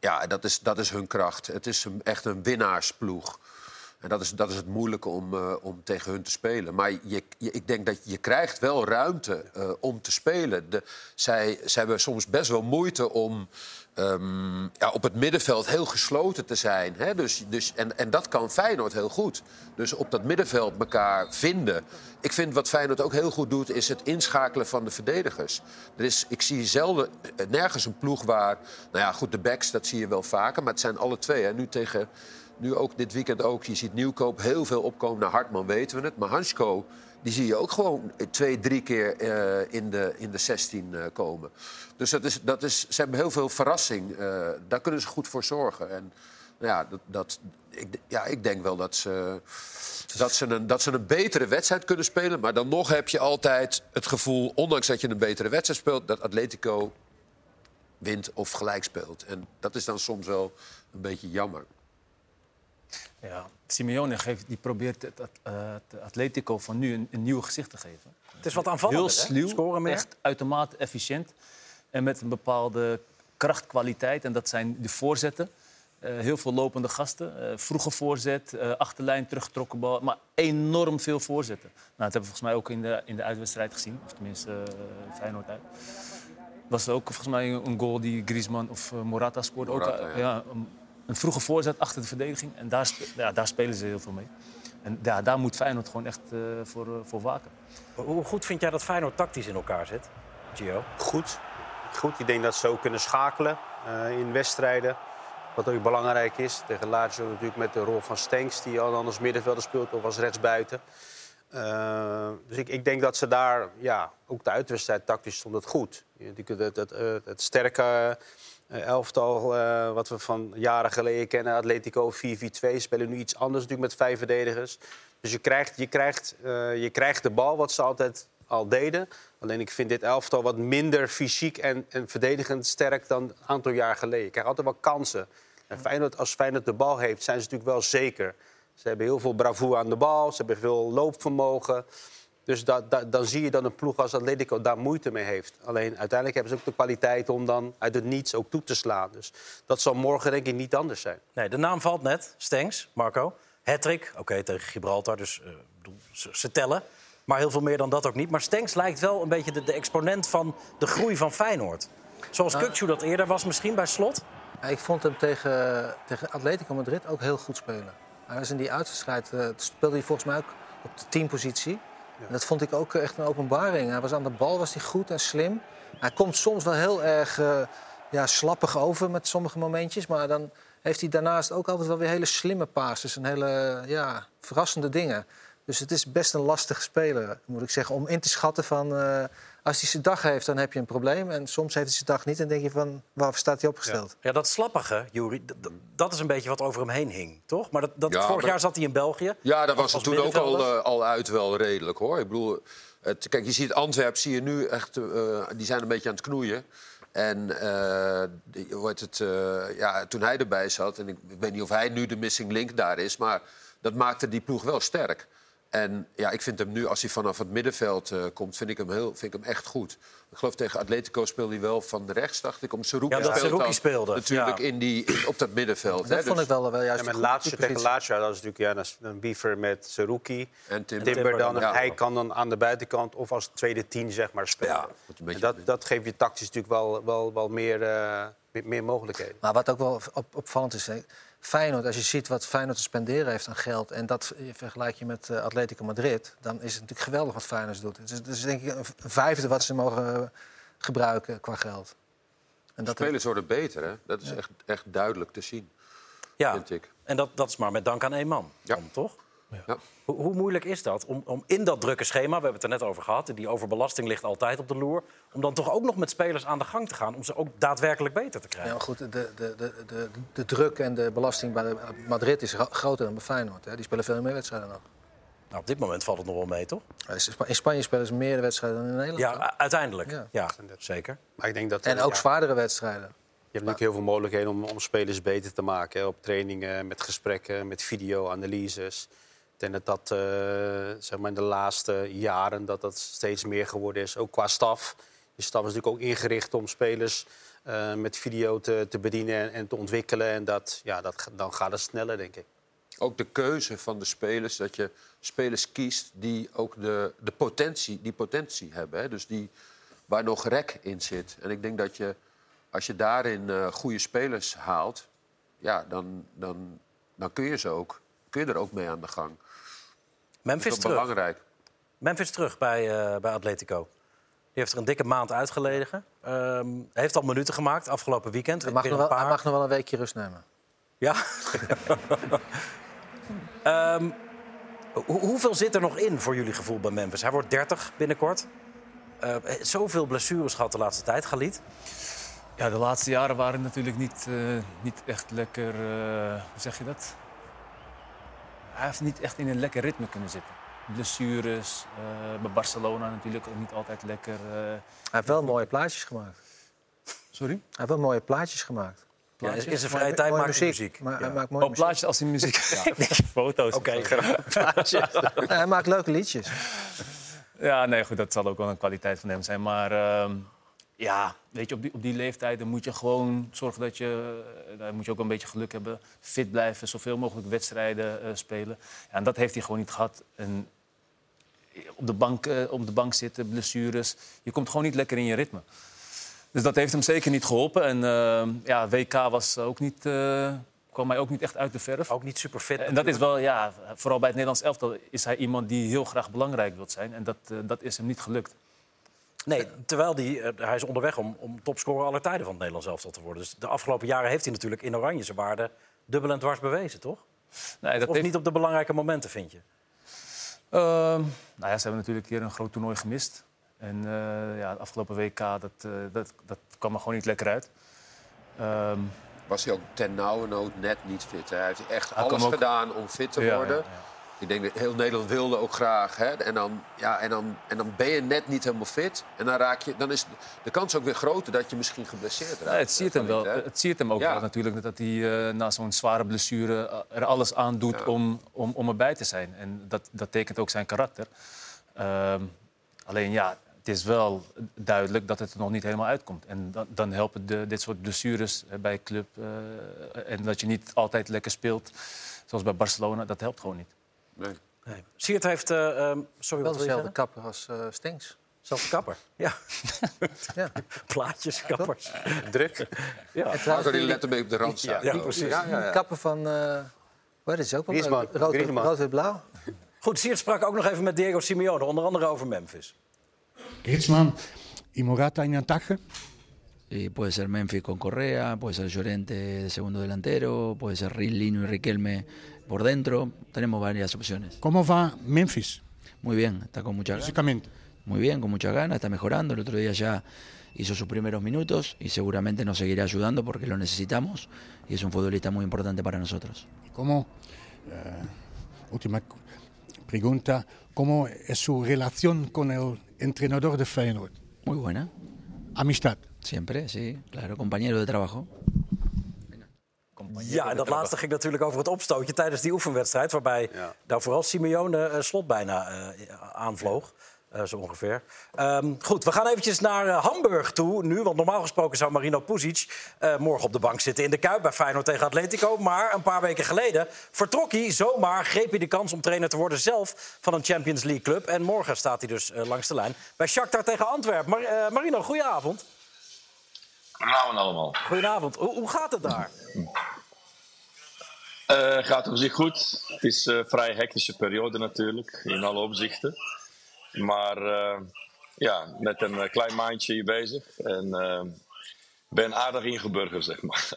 Ja, dat is, dat is hun kracht. Het is een, echt een winnaarsploeg. En dat is, dat is het moeilijke om, eh, om tegen hun te spelen. Maar je, ik denk dat je krijgt wel ruimte eh, om te spelen. De, zij, zij hebben soms best wel moeite om ehm, ja, op het middenveld heel gesloten te zijn. Hè? Dus, dus, en, en dat kan Feyenoord heel goed. Dus op dat middenveld elkaar vinden. Ik vind wat Feyenoord ook heel goed doet, is het inschakelen van de verdedigers. Er is, ik zie zelden, eh, nergens een ploeg waar... Nou ja, goed, de backs, dat zie je wel vaker. Maar het zijn alle twee. Hè? Nu tegen... Nu ook dit weekend ook. Je ziet Nieuwkoop heel veel opkomen. Naar Hartman weten we het. Maar Hansko, die zie je ook gewoon twee, drie keer eh, in, de, in de 16 eh, komen. Dus dat is, dat is, ze hebben heel veel verrassing. Eh, daar kunnen ze goed voor zorgen. En nou ja, dat, dat, ik, ja, ik denk wel dat ze, dat, ze een, dat ze een betere wedstrijd kunnen spelen. Maar dan nog heb je altijd het gevoel, ondanks dat je een betere wedstrijd speelt... dat Atletico wint of gelijk speelt. En dat is dan soms wel een beetje jammer. Ja. Simeone geeft, die probeert het, het, eh, het Atletico van nu een, een nieuw gezicht te geven. Het is wat aanvallender, Heel sluw, Scoren meer. echt uitermate efficiënt. En met een bepaalde krachtkwaliteit. En dat zijn de voorzetten. Eh, heel veel lopende gasten. Eh, vroege voorzet, eh, achterlijn, teruggetrokken bal. Maar enorm veel voorzetten. Nou, dat hebben we volgens mij ook in de, in de uitwedstrijd gezien. Of tenminste, Feyenoord uit. Was er ook volgens mij een goal die Griezmann of Morata scoorde. ook, Morata, ja. ja, een, een vroege voorzet achter de verdediging. En daar, spe- ja, daar spelen ze heel veel mee. En ja, daar moet Feyenoord gewoon echt eh, voor, eh, voor waken. Hoe goed vind jij dat Feyenoord tactisch in elkaar zit, Gio? Goed. Goed. Ik denk dat ze ook kunnen schakelen eh, in wedstrijden. Wat ook belangrijk is. Tegen Lazio natuurlijk met de rol van Stenks... die al anders middenvelder speelt of als rechtsbuiten. Dus ik, ik denk dat ze daar... Ja, ook de uitwedstrijd tactisch stond het goed. Je- die- Het, het, het, het sterke elftal eh, wat we van jaren geleden kennen... Atletico 4-4-2 spelen nu iets anders natuurlijk met vijf verdedigers. Dus je krijgt, je, krijgt, eh, je krijgt de bal, wat ze altijd al deden. Alleen ik vind dit elftal wat minder fysiek en, en verdedigend sterk dan een aantal jaar geleden. Je krijgt altijd wel kansen. En Feyenoord, als Feyenoord de bal heeft, zijn ze natuurlijk wel zeker. Ze hebben heel veel bravoure aan de bal, ze hebben veel loopvermogen. Dus dat, dat- dan zie je dat een ploeg als Atletico daar moeite mee heeft. Alleen uiteindelijk hebben ze ook de kwaliteit om dan uit het niets ook toe te slaan. Dus dat zal morgen denk ik niet anders zijn. Nee, de naam valt net. Stengs, Marco. Hattrick, oké, tegen Gibraltar, dus eh, ze, ze tellen. Maar heel veel meer dan dat ook niet. Maar Stengs lijkt wel een beetje de, de exponent van de groei van Feyenoord. Zoals Nou. Kukçu dat eerder was misschien bij Slot. Ik vond hem tegen, tegen Atletico Madrid ook heel goed spelen. Hij was in die uitwedstrijd eh, speelde hij volgens mij ook op de teampositie. En dat vond ik ook echt een openbaring. Hij was aan de bal was hij goed en slim. Hij komt soms wel heel erg eh, ja, slappig over met sommige momentjes. Maar dan heeft hij daarnaast ook altijd wel weer hele slimme passes. En hele ja, verrassende dingen. Dus het is best een lastige speler, moet ik zeggen, om in te schatten van... eh, als hij zijn dag heeft, dan heb je een probleem. En soms heeft hij zijn dag niet en denk je van, waarvoor staat hij opgesteld? Ja, dat slappige, Juri, dat is een beetje wat over hem heen hing, toch? Maar dat, dat, Ja, vorig maar- jaar zat hij in België. Ja, daar was het toen ook al, eh, al uit wel redelijk, hoor. Ik bedoel, het, kijk, je ziet Antwerp, zie je nu echt... eh, die zijn een beetje aan het knoeien. En eh, die- hoe heet het, eh, ja, toen hij erbij zat... en ik, ik weet niet of hij nu de missing link daar is... maar dat maakte die ploeg wel sterk. En ja, ik vind hem nu, als hij vanaf het middenveld eh, komt... Vind ik, hem heel, vind ik hem echt goed. Ik geloof tegen Atletico speelde hij wel van rechts, dacht ik. Om Seruki Ja, dat Seruki speelde, Natuurlijk ja. in die, in- op dat middenveld. Dat hè, vond dus- ik wel, wel juist Ja, met tegen. Lazio, dat is natuurlijk ja, dat is een biefer met Seruki. En Timber. Timber dan, Ja. hij kan dan aan de buitenkant of als tweede tien zeg maar spelen. Ja, En dat, dat geeft je tactisch natuurlijk wel, wel, wel meer, eh, meer, meer mogelijkheden. Maar wat ook wel op, opvallend is, hè, Feyenoord, als je ziet wat Feyenoord te spenderen heeft aan geld... en dat vergelijk je met eh, Atletico Madrid, dan is het natuurlijk geweldig wat Feyenoord doet. Het is, het is denk ik een vijfde wat ze mogen eh, gebruiken qua geld. En dat Spelers worden beter, hè? Dat is echt, echt duidelijk te zien, Ja, vind ik. en dat, dat is maar met dank aan één man, Ja. dan, toch? Ja. Hoe, hoe moeilijk is dat om, om in dat drukke schema, we hebben het er net over gehad... die overbelasting ligt altijd op de loer... om dan toch ook nog met spelers aan de gang te gaan... om ze ook daadwerkelijk beter te Ja, krijgen? maar goed, de, de, de, de, de druk en de belasting bij Madrid is gro- groter dan bij Feyenoord. Hè. Die spelen veel meer wedstrijden nog. Nou, op dit moment valt het nog wel mee, toch? In Spanje spelen ze meer wedstrijden dan in Nederland. Ja, uiteindelijk. Ja. Ja, zeker. Maar ik denk dat, En ook ja, zwaardere wedstrijden. Je hebt natuurlijk heel veel mogelijkheden om, om spelers beter te maken. Hè, op trainingen, met gesprekken, met video-analyses. Denk dat eh, zeg maar in de laatste jaren dat dat steeds meer geworden is. Ook qua staf. De staf is natuurlijk ook ingericht om spelers eh, met video te, te bedienen en, te ontwikkelen. En dat, ja, dat, dan gaat het sneller, denk ik. Ook de keuze van de spelers, dat je spelers kiest die ook de, de potentie, die potentie hebben. Hè? Dus die, waar nog rek in zit. En ik denk dat je, als je daarin eh, goede spelers haalt... Ja, dan, dan, dan kun, je ze ook, kun je er ook mee aan de gang. Memphis Dat is terug. belangrijk. Memphis terug bij, eh, bij Atletico. Die heeft er een dikke maand uitgelegen. Ehm heeft al minuten gemaakt afgelopen weekend. Hij mag, nog een wel, hij paar. mag nog wel een weekje rust nemen. Ja. *laughs* Ehm, hoe- hoeveel zit er nog in voor jullie gevoel bij Memphis? Hij wordt 30 binnenkort. Eh, zoveel blessures gehad de laatste tijd, Galit. Ja, de laatste jaren waren natuurlijk niet, eh, niet echt lekker. eh, hoe zeg je dat? Hij heeft niet echt in een lekker ritme kunnen zitten. Blessures, eh, bij Barcelona natuurlijk ook niet altijd lekker. eh. Hij heeft wel mooie plaatjes gemaakt. Sorry? Hij heeft wel mooie plaatjes gemaakt. Ja, in zijn Mooie- vrije tijd maakt hij muziek. Maar hij Ja. maakt mooie Oh, plaatjes als in muziek. Denk *laughs* foto's. Oké, *laughs* muziek. Nee, hij maakt leuke liedjes. Ja, nee, goed, dat zal ook wel een kwaliteit van hem zijn. Maar ehm, ja, weet je, op die, op die leeftijd dan moet je gewoon zorgen dat je... eh, Dan moet je ook een beetje geluk hebben. Fit blijven, zoveel mogelijk wedstrijden eh, spelen. Ja, en dat heeft hij gewoon niet gehad. En op de, bank, eh, op de bank zitten, blessures. Je komt gewoon niet lekker in je ritme. Dus dat heeft hem zeker niet geholpen. En ja, WK was ook niet, eh, kwam mij ook niet echt uit de verf. Ook niet super fit. En dat is wel, ja, vooral bij het Nederlands elftal is hij iemand die heel graag belangrijk wil zijn. En dat, eh, dat is hem niet gelukt. Nee, terwijl die, eh, hij is onderweg om, om topscorer aller tijden van het Nederlands elftal te worden. Dus de afgelopen jaren heeft hij natuurlijk in oranje zijn waarde dubbel en dwars bewezen, toch? Nee, dat of heeft- niet op de belangrijke momenten, vind je? Ehm, nou ja, ze hebben natuurlijk hier een groot toernooi gemist. En eh, ja, het afgelopen WK, dat, eh, dat, dat kwam er gewoon niet lekker uit. Ehm, Was hij ook ten nauwe nood net niet fit. hè? Hij heeft echt Hij alles ook- gedaan om fit te ja, worden. ja, Ik denk dat heel Nederland wilde ook graag. Hè? En, dan, ja, en, dan, en dan ben je net niet helemaal fit. En dan, raak je, dan is de kans ook weer groter dat je misschien geblesseerd raakt. Ja, het ziet hem wel. Hè? Het ziet hem ook Ja. wel natuurlijk dat hij eh, na zo'n zware blessure eh, er alles aan doet om, om, om erbij te zijn. En dat, dat tekent ook zijn karakter. Ehm, alleen ja, het is wel duidelijk dat het er nog niet helemaal uitkomt. En dan, dan helpen de, dit soort blessures bij club. eh, en dat je niet altijd lekker speelt, zoals bij Barcelona, dat helpt gewoon niet. Nee. Nee. Siert heeft... eh, ehm, sorry, Wel wat dezelfde kapper als eh Stinks. Zelfde kapper. *laughs* Ja. Ja. *laughs* Plaatjes, kappers. *laughs* Druk. En Marco trouwens, die die, let een beetje op de rand staan. Ja, precies. Ja, ja, die ja. kapper van... eh wat is het ook wel? Rood, rood en blauw. Goed, Siert sprak ook nog even met Diego Simeone, onder andere over Memphis. Griezmann y Morata en ataque. Y puede ser Memphis con Correa, puede ser Llorente de segundo delantero, puede ser Lino y Riquelme por dentro. Tenemos varias opciones. ¿Cómo va Memphis Muy bien, está con mucha ganas. Muy bien, con mucha ganas, está mejorando. El otro día ya hizo sus primeros minutos y seguramente nos seguirá ayudando porque lo necesitamos y es un futbolista muy importante para nosotros. ¿Y ¿Cómo, eh, última pregunta, cómo es su relación con el entrenador de Feyenoord? Muy buena, Amistad. Siempre, sí, claro, compañero de trabajo. Ja, en dat laatste ging natuurlijk over het opstootje tijdens die oefenwedstrijd... waarbij Ja. nou, vooral Simeone eh, slot bijna eh, aanvloog. eh, zo ongeveer. Ehm, goed, we gaan eventjes naar Hamburg toe nu. Want normaal gesproken zou Marino Pusic eh, morgen op de bank zitten in de Kuip... bij Feyenoord tegen Atletico. Maar een paar weken geleden vertrok hij zomaar... greep hij de kans om trainer te worden zelf van een Champions League club. En morgen staat hij dus langs de lijn bij Shakhtar tegen Antwerpen. Mar eh, Marino, goedenavond. Goedenavond allemaal. Goedenavond. Hoe, hoe gaat het daar? Eh, gaat op zich goed. Het is een vrij hectische periode natuurlijk, in alle opzichten. Maar eh, ja, met een eh, klein maandje hier bezig. En eh, ben aardig ingeburgerd, zeg maar. *laughs*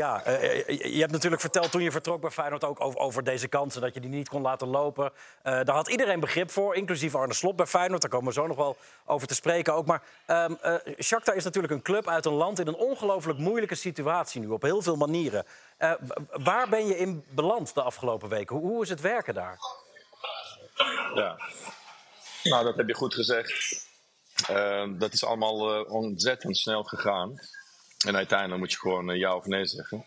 Ja, eh, eh, je hebt natuurlijk verteld toen je vertrok bij Feyenoord ook over, over deze kansen, dat je die niet kon laten lopen. Eh, daar had iedereen begrip voor, inclusief Arne Slot bij Feyenoord. Daar komen we zo nog wel over te spreken ook. Maar ehm eh, Shakhtar is natuurlijk een club uit een land in een ongelooflijk moeilijke situatie nu, op heel veel manieren. Waar ben je in beland de afgelopen weken? Hoe, hoe is het werken daar? Ja. Nou, dat heb je goed gezegd. Eh, dat is allemaal ontzettend snel gegaan. En uiteindelijk moet je gewoon eh, ja of nee zeggen.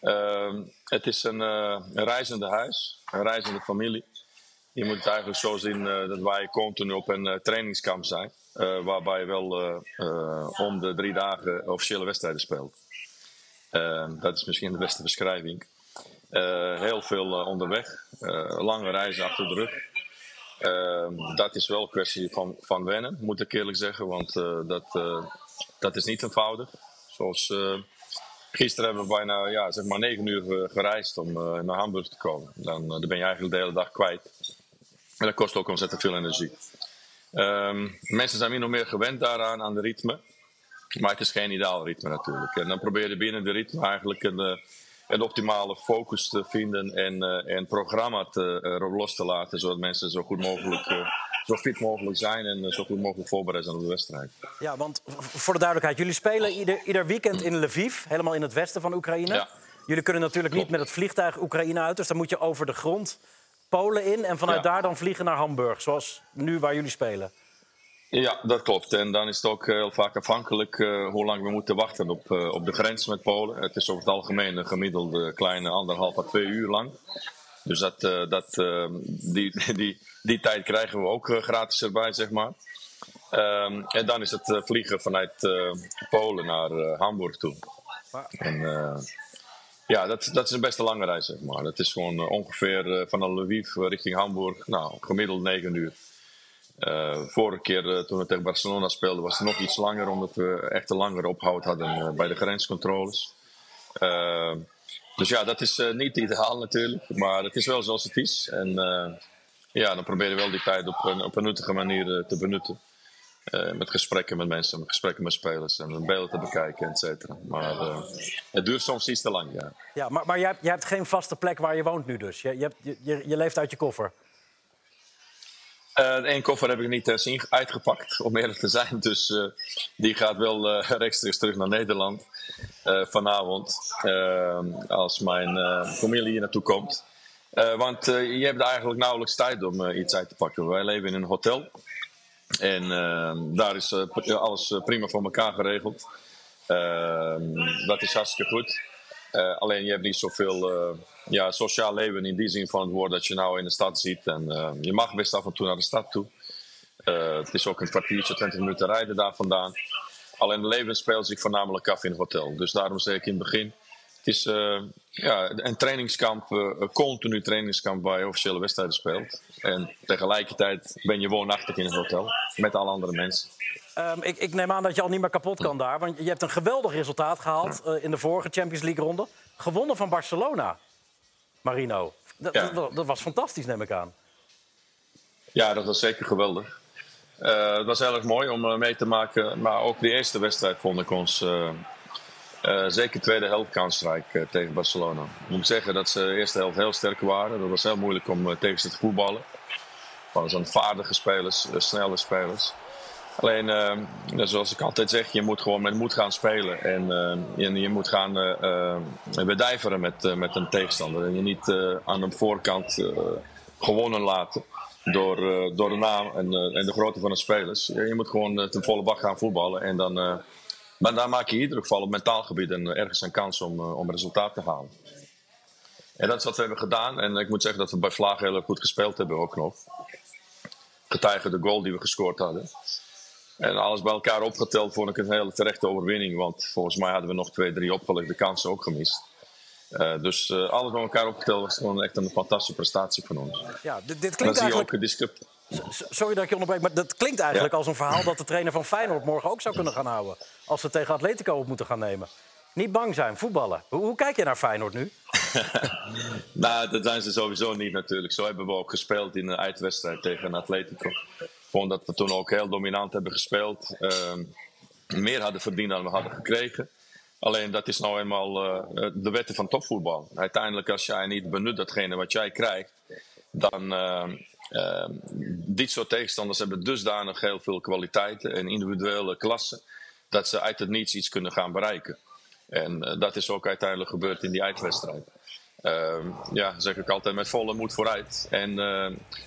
Eh, het is een, eh, een reizende huis, een reizende familie. Je moet het eigenlijk zo zien eh, dat wij continu op een trainingskamp zijn. eh, waarbij wel om de drie dagen officiële wedstrijden speelt. Eh, dat is misschien de beste beschrijving. Heel veel onderweg, lange reizen achter de rug. Ehm, dat is wel een kwestie van, van wennen, moet ik eerlijk zeggen. Want dat, dat is niet eenvoudig. Zoals eh, gisteren hebben we bijna ja, zeg maar negen uur eh, gereisd om eh, naar Hamburg te komen. Dan, dan ben je eigenlijk de hele dag kwijt. En dat kost ook ontzettend veel energie. Ehm, mensen zijn min of meer gewend daaraan, aan de ritme. Maar het is geen ideaal ritme natuurlijk. En dan probeer je binnen de ritme eigenlijk een, een optimale focus te vinden en een programma te, los te laten, zodat mensen zo goed mogelijk, zo fit mogelijk zijn en eh, zo goed mogelijk voorbereid zijn op de wedstrijd. Ja, want voor de duidelijkheid, jullie spelen ieder, ieder weekend in Lviv, helemaal in het westen van Oekraïne. Ja. Jullie kunnen natuurlijk niet met het vliegtuig Oekraïne uit, dus dan moet je over de grond Polen in en vanuit Ja. daar dan vliegen naar Hamburg, zoals nu waar jullie spelen. Ja, dat klopt. En dan is het ook heel vaak afhankelijk eh, hoe lang we moeten wachten op, eh, op de grens met Polen. Het is over het algemeen een gemiddelde kleine anderhalf à twee uur lang. Dus dat, eh, dat, eh, die, *laughs* die, die tijd krijgen we ook eh, gratis erbij, zeg maar. Ehm, en dan is het eh, vliegen vanuit Polen naar Hamburg toe. En, ja, dat, dat is een best lange reis, zeg maar. Dat is gewoon ongeveer van Lviv richting Hamburg, nou, gemiddeld negen uur. Vorige keer toen we tegen Barcelona speelden was het nog iets langer, omdat we echt een langere ophoud hadden bij de grenscontroles. Dus ja, dat is eh, niet ideaal natuurlijk, maar het is wel zoals het is. En eh, ja, dan probeer je wel die tijd op een, op een nuttige manier eh, te benutten. Met gesprekken met mensen, met gesprekken met spelers en beelden te bekijken, et cetera. Maar het duurt soms iets te lang, ja. Ja, maar, maar jij, hebt- jij hebt geen vaste plek waar je woont nu dus. Je, je, hebt, je, je- je leeft uit je koffer. Eén koffer heb ik niet eens uitgepakt, om eerlijk te zijn. *laughs* Dus die gaat wel rechtstreeks terug naar Nederland vanavond. eh, als mijn eh, familie hier naartoe komt. Eh, want eh, je hebt eigenlijk nauwelijks tijd om eh, iets uit te pakken. Wij leven in een hotel. En daar is eh, alles eh, prima voor elkaar geregeld. Dat is hartstikke goed. Eh, alleen je hebt niet zoveel eh, ja, sociaal leven in die zin van het woord dat je nou in de stad ziet. En je mag best af en toe naar de stad toe. Eh, het is ook een kwartiertje, 20 minuten rijden daar vandaan. Alleen het leven speelt zich voornamelijk af in het hotel. Dus daarom zeg ik in het begin. Het is eh, ja, een trainingskamp, eh, een continu trainingskamp waar je officiële wedstrijden speelt. En tegelijkertijd ben je woonachtig in het hotel met alle andere mensen. Ehm, ik, ik neem aan dat je al niet meer kapot kan daar. Want je hebt een geweldig resultaat gehaald eh, in de vorige Champions League-ronde. Gewonnen van Barcelona, Marino. Dat, Ja. dat, dat was fantastisch, neem ik aan. Ja, dat was zeker geweldig. Eh, het was heel erg mooi om eh, mee te maken. Maar ook de eerste wedstrijd vond ik ons eh, eh, zeker tweede helft kansrijk tegen Barcelona. Ik moet zeggen dat ze de eerste helft heel sterk waren. Dat was heel moeilijk om tegen ze te voetballen. Gewoon zo'n vaardige spelers, snelle spelers. Alleen, zoals ik altijd zeg, je moet gewoon met moed gaan spelen. En je, moet gaan bedijveren met, met een tegenstander. En je niet aan de voorkant gewonnen laten door, eh, door de naam en, eh, en de grootte van de spelers. Je, moet gewoon eh, ten volle bak gaan voetballen. En dan, maar dan maak je in ieder geval op mentaal gebied een, ergens een kans om, om resultaat te halen. En dat is wat we hebben gedaan. En ik moet zeggen dat we bij Vlaag heel goed gespeeld hebben ook nog. Getuige de goal die we gescoord hadden. En alles bij elkaar opgeteld vond ik een hele terechte overwinning. Want volgens mij hadden we nog twee, drie opgelegde kansen ook gemist. Eh, dus eh, alles bij elkaar opgeteld was gewoon echt een fantastische prestatie van ons. Ja, dit, klinkt zie je eigenlijk... Sorry dat ik je onderbreek, maar dat klinkt eigenlijk Ja. als een verhaal dat de trainer van Feyenoord morgen ook zou kunnen gaan houden. Als ze tegen Atletico op moeten gaan nemen. Niet bang zijn, voetballen. Hoe, hoe kijk je naar Feyenoord nu? *laughs* Nou, dat zijn ze sowieso niet natuurlijk. Zo hebben we ook gespeeld in een uitwedstrijd tegen Atletico. Vond dat we toen ook heel dominant hebben gespeeld. Ehm, meer hadden verdiend dan we hadden gekregen. Alleen dat is nou eenmaal eh, de wetten van topvoetbal. Uiteindelijk als jij niet benut datgene wat jij krijgt, dan ehm, ehm, dit soort tegenstanders hebben dusdanig heel veel kwaliteiten en individuele klassen dat ze uit het niets iets kunnen gaan bereiken. En eh, dat is ook uiteindelijk gebeurd in die uitwedstrijd. Ehm, ja, zeg ik altijd met volle moed vooruit. En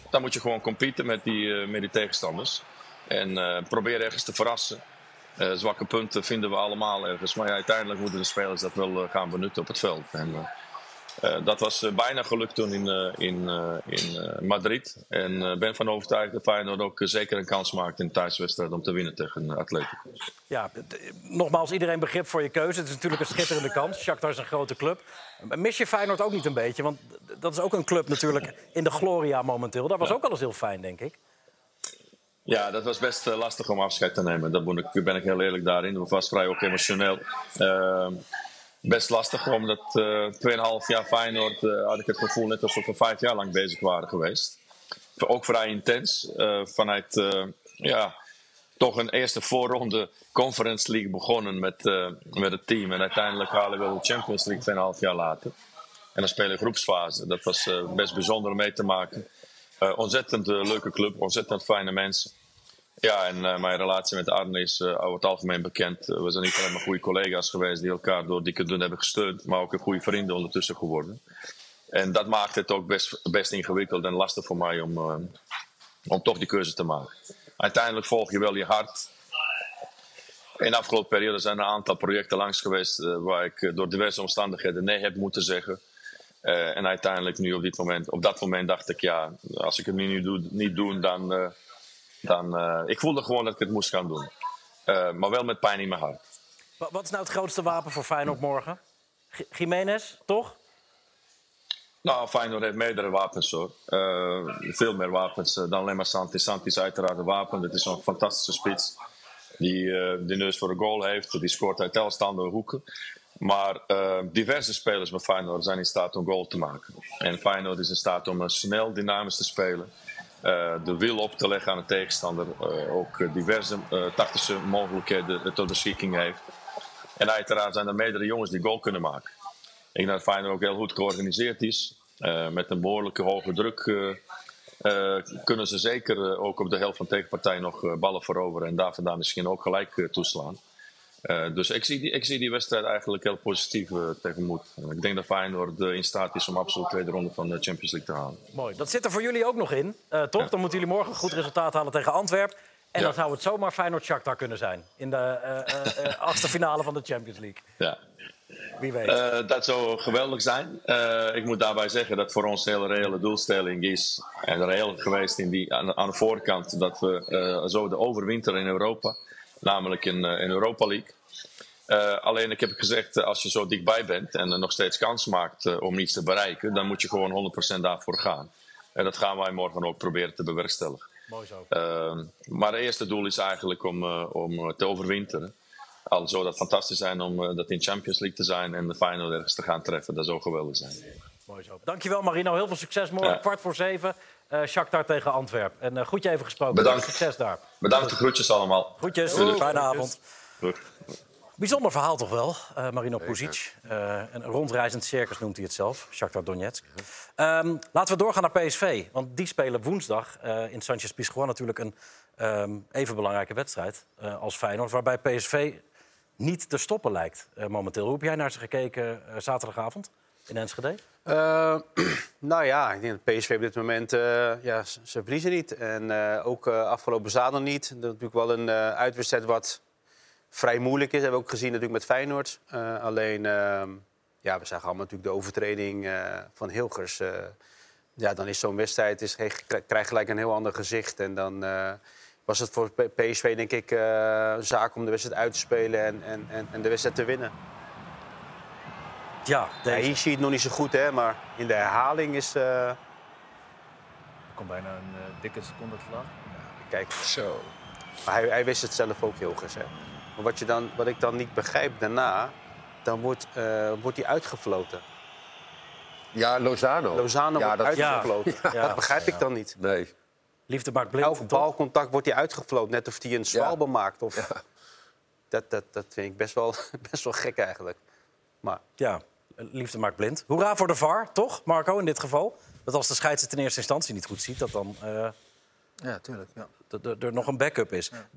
dan moet je gewoon competen met die, eh, met die tegenstanders. En probeer ergens te verrassen. Eh, zwakke punten vinden we allemaal ergens. Maar ja, uiteindelijk moeten de spelers dat wel eh, gaan benutten op het veld. En, eh, dat was bijna gelukt toen in, in, in Madrid. En ik ben van overtuigd dat Feyenoord ook zeker een kans maakt in de thuiswedstrijd om te winnen tegen Atletico. Ja, nogmaals, iedereen begrip voor je keuze. Het is natuurlijk een schitterende kans. Shakhtar is een grote club. Mis je Feyenoord ook niet een beetje? Want dat is ook een club natuurlijk in de gloria momenteel. Dat was ook alles heel fijn, denk ik. Ja, dat was best eh, lastig om afscheid te nemen. Dat moet ik, ben ik heel eerlijk daarin. Dat was vrij ook emotioneel. Ehm, best lastig, omdat eh 2,5 jaar Feyenoord eh, had ik het gevoel net alsof we vijf jaar lang bezig waren geweest. Ook vrij intens. eh, vanuit eh, ja, toch een eerste voorronde Conference League begonnen met, eh, met het team. En uiteindelijk halen we de Champions League 2,5 jaar later. En dan spelen groepsfase. Dat was eh, best bijzonder mee te maken. Eh, ontzettend eh, leuke club, ontzettend fijne mensen. Ja, en eh, mijn relatie met Arne is eh, over het algemeen bekend. Eh, we zijn niet alleen maar goede collega's geweest die elkaar door dikke dun hebben gesteund, maar ook een goede vrienden ondertussen geworden. En dat maakt het ook best, best ingewikkeld en lastig voor mij om, om toch die keuze te maken. Uiteindelijk volg je wel je hart. In de afgelopen periode zijn er een aantal projecten langs geweest waar ik door diverse omstandigheden nee heb moeten zeggen. En uiteindelijk nu op, dit moment, op dat moment dacht ik, ja, als ik het nu niet doe, niet doe dan... dan eh, ik voelde gewoon dat ik het moest gaan doen. Eh, maar wel met pijn in mijn hart. Wa- Wat is nou het grootste wapen voor Feyenoord morgen? G- Jiménez, toch? Nou, Feyenoord heeft meerdere wapens hoor. Eh, veel meer wapens dan alleen maar Santi. Santi is uiteraard een wapen. Dit is een fantastische spits. Die de neus voor de goal heeft. Die scoort uit telstaande hoeken. Maar diverse spelers bij Feyenoord zijn in staat om goal te maken. En Feyenoord is in staat om snel, dynamisch te spelen. Eh, de wil op te leggen aan de tegenstander. eh, ook diverse eh, tactische mogelijkheden tot beschikking heeft. En uiteraard zijn er meerdere jongens die goal kunnen maken. Ik denk dat Feyenoord ook heel goed georganiseerd is. Met een behoorlijke hoge druk kunnen ze zeker ook op de helft van tegenpartij nog ballen veroveren. En daar vandaan misschien ook gelijk toeslaan. Eh, dus ik zie, die, ik zie die wedstrijd eigenlijk heel positief eh, tegemoet. En ik denk dat Feyenoord eh, in staat is om absoluut de tweede ronde van de Champions League te halen. Mooi. Dat zit er voor jullie ook nog in, eh, toch? Dan moeten jullie morgen een goed resultaat halen tegen Antwerpen. En dan zou het zomaar Feyenoord-Shakhtar kunnen zijn. In de eh, eh, eh, *laughs* achtste finale van de Champions League. Ja. Wie weet. Eh, dat zou geweldig zijn. Eh, ik moet daarbij zeggen dat voor ons een hele reële doelstelling is. En reëel geweest in die, aan, aan de voorkant. Dat we eh, zo de overwinteren in Europa. Namelijk in, eh, in Europa League. Eh, alleen ik heb gezegd, eh, als je zo dichtbij bent en nog steeds kans maakt eh, om iets te bereiken, dan moet je gewoon 100% daarvoor gaan. En dat gaan wij morgen ook proberen te bewerkstelligen. Mooi zo. Uh, maar het eerste doel is eigenlijk om, uh, om te overwinteren. Al zou dat fantastisch zijn om uh, dat in Champions League te zijn en de final ergens te gaan treffen. Dat zou geweldig zijn. Mooi zo. Dankjewel Marino. Heel veel succes morgen. Ja. Kwart voor zeven. Uh, Shakhtar tegen Antwerpen. En goed je even gesproken. Bedankt. Succes daar. Bedankt de groetjes allemaal. Groetjes. Doei. Fijne avond. Doei. Bijzonder verhaal toch wel, uh, Marino Pusic. Uh, een rondreizend circus noemt hij het zelf, Shakhtar Donetsk. Um, laten we doorgaan naar PSV, want die spelen woensdag uh, in Sanchez Pizjuan natuurlijk een um, even belangrijke wedstrijd als Feyenoord... waarbij PSV niet te stoppen lijkt momenteel. Hoe heb jij naar ze gekeken zaterdagavond in Enschede? *clears throat* nou ja, ik denk dat PSV op dit moment, ja, ze, ze verliezen niet. En ook afgelopen zaterdag niet. Dat is natuurlijk wel een uitwedstrijd wat vrij moeilijk is. Dat hebben we ook gezien natuurlijk met Feyenoord. Uh, alleen, uh, ja, we zagen allemaal natuurlijk de overtreding uh, van Hilgers. ja, dan is zo'n wedstrijd, is, krijgt gelijk een heel ander gezicht. En dan was het voor PSV denk ik een zaak om de wedstrijd uit te spelen en, en, en, en de wedstrijd te winnen. Ja, deze... ja, hier zie je het nog niet zo goed, hè, maar in de herhaling is... Er komt bijna een dikke seconde te laat. Kijk, zo. Maar hij, hij wist het zelf ook heel goed. Maar wat, je dan, wat ik dan niet begrijp daarna, dan wordt, uh, wordt hij uitgefloten. Ja, Lozano. Lozano ja, wordt uitgefloten. Ja, ja. Dat begrijp ik dan niet. Nee. Liefde maakt blind. Elk balcontact wordt hij uitgefloten, net of hij een zwalbe maakt. Of... Dat, dat, dat vind ik best wel, *laughs* best wel gek eigenlijk. Maar... Ja, liefde maakt blind. Hoera voor de VAR, toch, Marco, in dit geval? Dat als de scheidsrechter in eerste instantie niet goed ziet, dat dan... Uh... Ja, tuurlijk. Ja. er nog een backup is. Ja.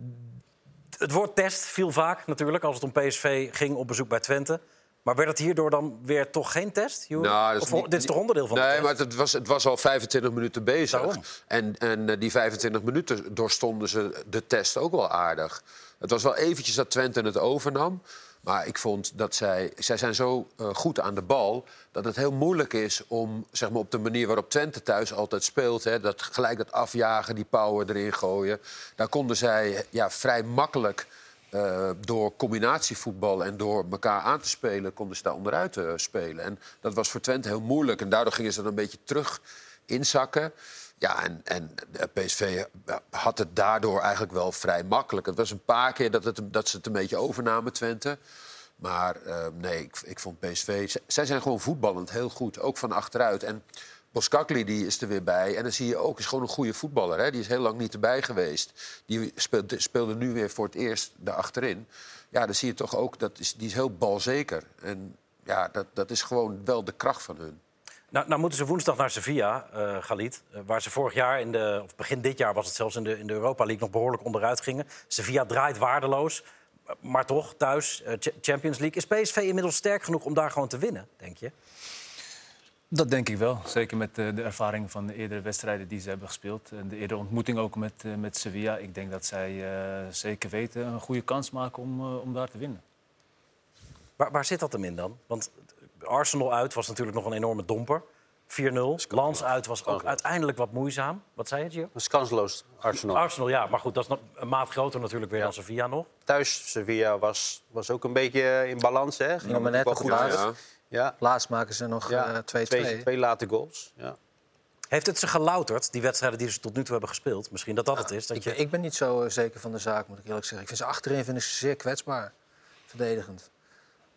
Het woord test viel vaak natuurlijk als het om PSV ging op bezoek bij Twente. Maar werd het hierdoor dan weer toch geen test? Nou, of, niet, dit is toch onderdeel van nee, de test? maar het was, het was al 25 minuten bezig. Daarom. En, en die 25 minuten doorstonden ze de test ook wel aardig. Het was wel eventjes dat Twente het overnam. Maar ik vond dat zij... Zij zijn zo uh, goed aan de bal... dat het heel moeilijk is om zeg maar, op de manier waarop Twente thuis altijd speelt... Hè, dat gelijk dat afjagen, die power erin gooien... daar konden zij ja, vrij makkelijk... Uh, door combinatievoetbal en door elkaar aan te spelen... konden ze daar onderuit uh, spelen. En dat was voor Twente heel moeilijk. En daardoor gingen ze dan een beetje terug inzakken. Ja, en, en PSV had het daardoor eigenlijk wel vrij makkelijk. Het was een paar keer dat, het, dat ze het een beetje overnamen, Twente. Maar uh, nee, ik, ik vond PSV... Zij zijn gewoon voetballend heel goed, ook van achteruit. En Boskakli die is er weer bij. En dan zie je ook, is gewoon een goede voetballer. Hè? Die is heel lang niet erbij geweest. Die speelde, speelde nu weer voor het eerst achterin. Ja, dan zie je toch ook, dat is, die is heel balzeker. En ja, dat, dat is gewoon wel de kracht van hun. Nou, nou moeten ze woensdag naar Sevilla, uh, Galit. Uh, waar ze vorig jaar, in de, of begin dit jaar was het zelfs in de, in de Europa League... nog behoorlijk onderuit gingen. Sevilla draait waardeloos. Maar toch, thuis, uh, Champions League. Is PSV inmiddels sterk genoeg om daar gewoon te winnen, denk je? Dat denk ik wel. Zeker met de, de ervaring van de eerdere wedstrijden die ze hebben gespeeld. En de eerdere ontmoeting ook met, met Sevilla. Ik denk dat zij uh, zeker weten een goede kans maken om, uh, om daar te winnen. Waar, waar zit dat hem in dan? Want Arsenal uit was natuurlijk nog een enorme domper. 4-0. Lans uit was ook uiteindelijk wat moeizaam. Wat zei je, Gio? Dat is kansloos, Arsenal. Arsenal, ja. Maar goed, dat is een maat groter natuurlijk weer ja. dan Sevilla nog. Thuis, Sevilla was, was ook een beetje in balans, hè? Ging maar net goed laatst. Ja. Ja. Laatst maken ze nog 2-2. Ja, twee, twee late goals. Ja. Heeft het ze gelouterd, die wedstrijden die ze tot nu toe hebben gespeeld? Misschien dat dat het is. Dat ik, je... ik ben niet zo zeker van de zaak, moet ik eerlijk zeggen. Ik vind ze achterin vind ik ze zeer kwetsbaar, verdedigend.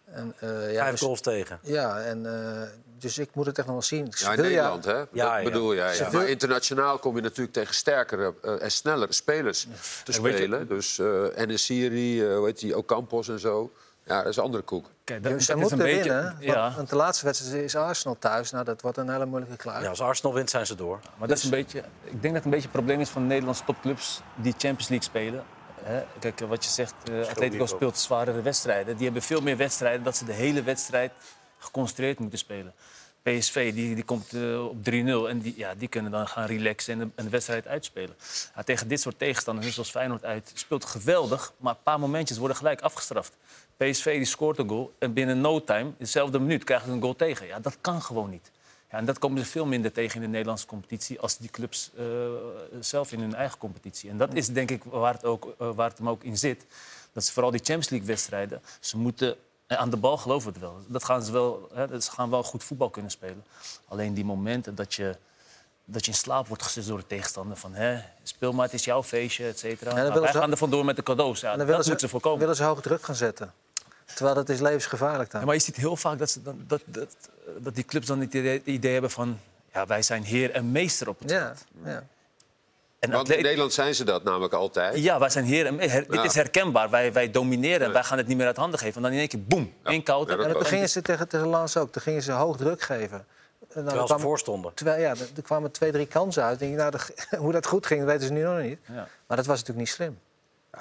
En, uh, ja, Vijf dus, goals tegen. Ja, en, uh, dus ik moet het echt nog wel zien. Ja, in Nederland, hè? Ja, dat bedoel jij. Ja. Maar internationaal kom je natuurlijk tegen sterkere uh, en snellere spelers te spelen. Je... Dus uh, Enesiri, hoe heet die, Ocampos en zo. Ja, dat is een andere koek. Kijk, dat, ja, ze moeten beetje, winnen. Ja. Want de laatste wedstrijd is Arsenal thuis. Nou, dat wordt een hele moeilijke klaar. Ja, als Arsenal wint, zijn ze door. Maar dat is een beetje, ik denk dat het een beetje het probleem is van de Nederlandse topclubs die Champions League spelen. Hè, kijk, wat je zegt, eh Atletico speelt zwaardere wedstrijden. Die hebben veel meer wedstrijden dat ze de hele wedstrijd geconcentreerd moeten spelen. PSV die, die komt eh, op 3-0 en die, ja, die kunnen dan gaan relaxen en de, en de wedstrijd uitspelen. Ja, tegen dit soort tegenstanders, zoals Feyenoord uit, speelt geweldig, maar een paar momentjes worden gelijk afgestraft. PSV die scoort een goal en binnen no time, in dezelfde minuut, krijgen ze een goal tegen. Ja, dat kan gewoon niet. Ja, en dat komen ze veel minder tegen in de Nederlandse competitie als die clubs eh, zelf in hun eigen competitie. En dat is denk ik waar het, ook, eh, waar het hem ook in zit. Dat ze vooral die Champions League wedstrijden, ze moeten en aan de bal geloven het wel. Dat gaan ze wel, hè, ze gaan wel goed voetbal kunnen spelen. Alleen die momenten dat je, dat je in slaap wordt gezet door de tegenstander van hè, speel maar, het is jouw feestje, et cetera. Nou, wij ze- gaan er vandoor met de cadeaus. Ja, dat willen moeten ze voorkomen. willen ze hoge druk gaan zetten. Terwijl dat is levensgevaarlijk dan. Ja, maar je ziet heel vaak dat, ze dan, dat, dat, dat die clubs dan het idee, idee hebben van... Ja, wij zijn heer en meester op het veld. ja. En Want in Nederland zijn ze dat namelijk altijd. ja, wij zijn heer en me- her- Dit Ja. is herkenbaar. Wij, wij domineren en wij gaan het niet meer uit handen geven. En dan in één keer, boem, één koud. Ja, dat En toen gingen ze tegen, tegen Lans ook. Toen gingen ze hoog druk geven. En dan Terwijl ze kwamen- voorstonden. Terwijl, ja, er kwamen twee, drie kansen uit. Denk ik, nou, de- *laughs* hoe dat goed ging, dat weten ze nu nog niet. Ja. Maar dat was natuurlijk niet slim.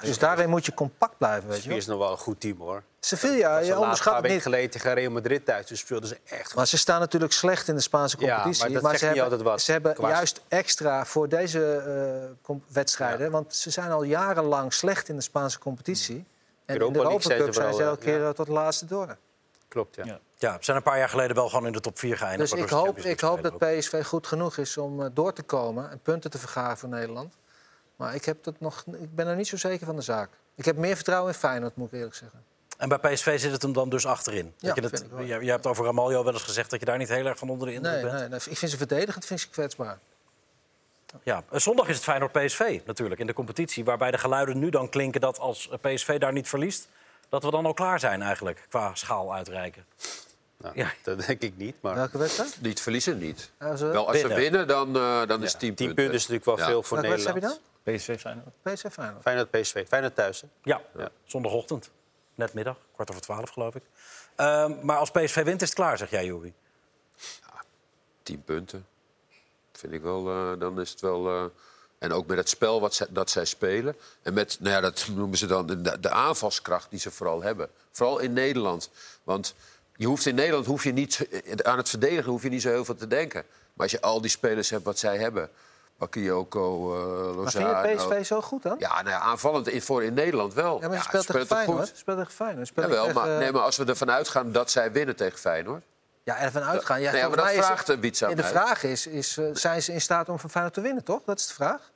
Dus daarin moet je compact blijven, weet je Sevilla wel. is nog wel een goed team hoor. Sevilla, Ze je onderschat niet. geleden tegen Real Madrid thuis. Dus speelden ze echt goed. Maar ze staan natuurlijk slecht in de Spaanse Ja, competitie. maar dat zegt ze niet hebben, altijd wat. ze hebben juist extra voor deze eh, com- wedstrijden. Want ze zijn al jarenlang slecht in de Spaanse competitie. En in de Europa zijn ze Cup zijn ze elke keer ja. eh, tot de laatste door. Klopt, ja. Ja. Ja, ze zijn een paar jaar geleden wel gewoon in de top 4 geëindigd. Dus ik hoop, ik hoop dat PSV goed genoeg is om eh, door te komen en punten te vergaren voor Nederland. Maar ik, heb dat nog, ik ben er niet zo zeker van de zaak. Ik heb meer vertrouwen in Feyenoord, moet ik eerlijk zeggen. En bij PSV zit het hem dan dus achterin. Ja, dat je vind het, ik wel. je, je hebt over Ramaljo wel eens gezegd dat je daar niet heel erg van onder de indruk Nee, bent. nee, nee, ik vind ze verdedigend vind ik ze kwetsbaar. Ja, eh, zondag is het Feyenoord-PSV natuurlijk in de competitie. Waarbij de geluiden nu dan klinken dat als PSV daar niet verliest... dat we dan al klaar zijn eigenlijk qua schaal uitreiken. Nou, Ja. Dat denk ik niet. Maar Welke wedstrijd? Niet verliezen niet. Zo- Wel, als ze Winnen. dan, eh, dan is het 10 10 punten. punten is natuurlijk wel Ja. veel voor Welke wedstrijd heb je Nederland. dan? PSV Feyenoord. PSV Feyenoord. Feyenoord PSV. Feyenoord thuis. hè? Ja, Ja. zondagochtend. Net middag, kwart over twaalf geloof ik. Ehm, maar als PSV wint is het klaar, zeg jij, Juri. 10 punten. Vind ik wel, eh, dan is het wel... eh, en ook met het spel wat zij, dat zij spelen. En met, nou ja, dat noemen ze dan de, de aanvalskracht die ze vooral hebben. Vooral in Nederland. Want je hoeft in Nederland hoef je niet, aan het verdedigen hoef je niet zo heel veel te denken. Maar als je al die spelers hebt wat zij hebben... Bakayoko, eh Maar vind je Lozano... PSV zo goed dan? Ja, nou ja, aanvallend in, voor in Nederland wel. Ja, maar je Ja, speelt tegen Feyenoord. goed? Speelt tegen Feyenoord. Speelt Jawel, tegen, maar, eh, nee, maar als we ervan uitgaan dat zij winnen tegen Feyenoord... Ja, ervan uitgaan. Ja, Nee, maar dat mij is vraagt het- de vraag is, is eh, zijn ze in staat om van Feyenoord te winnen, toch? Dat is de vraag.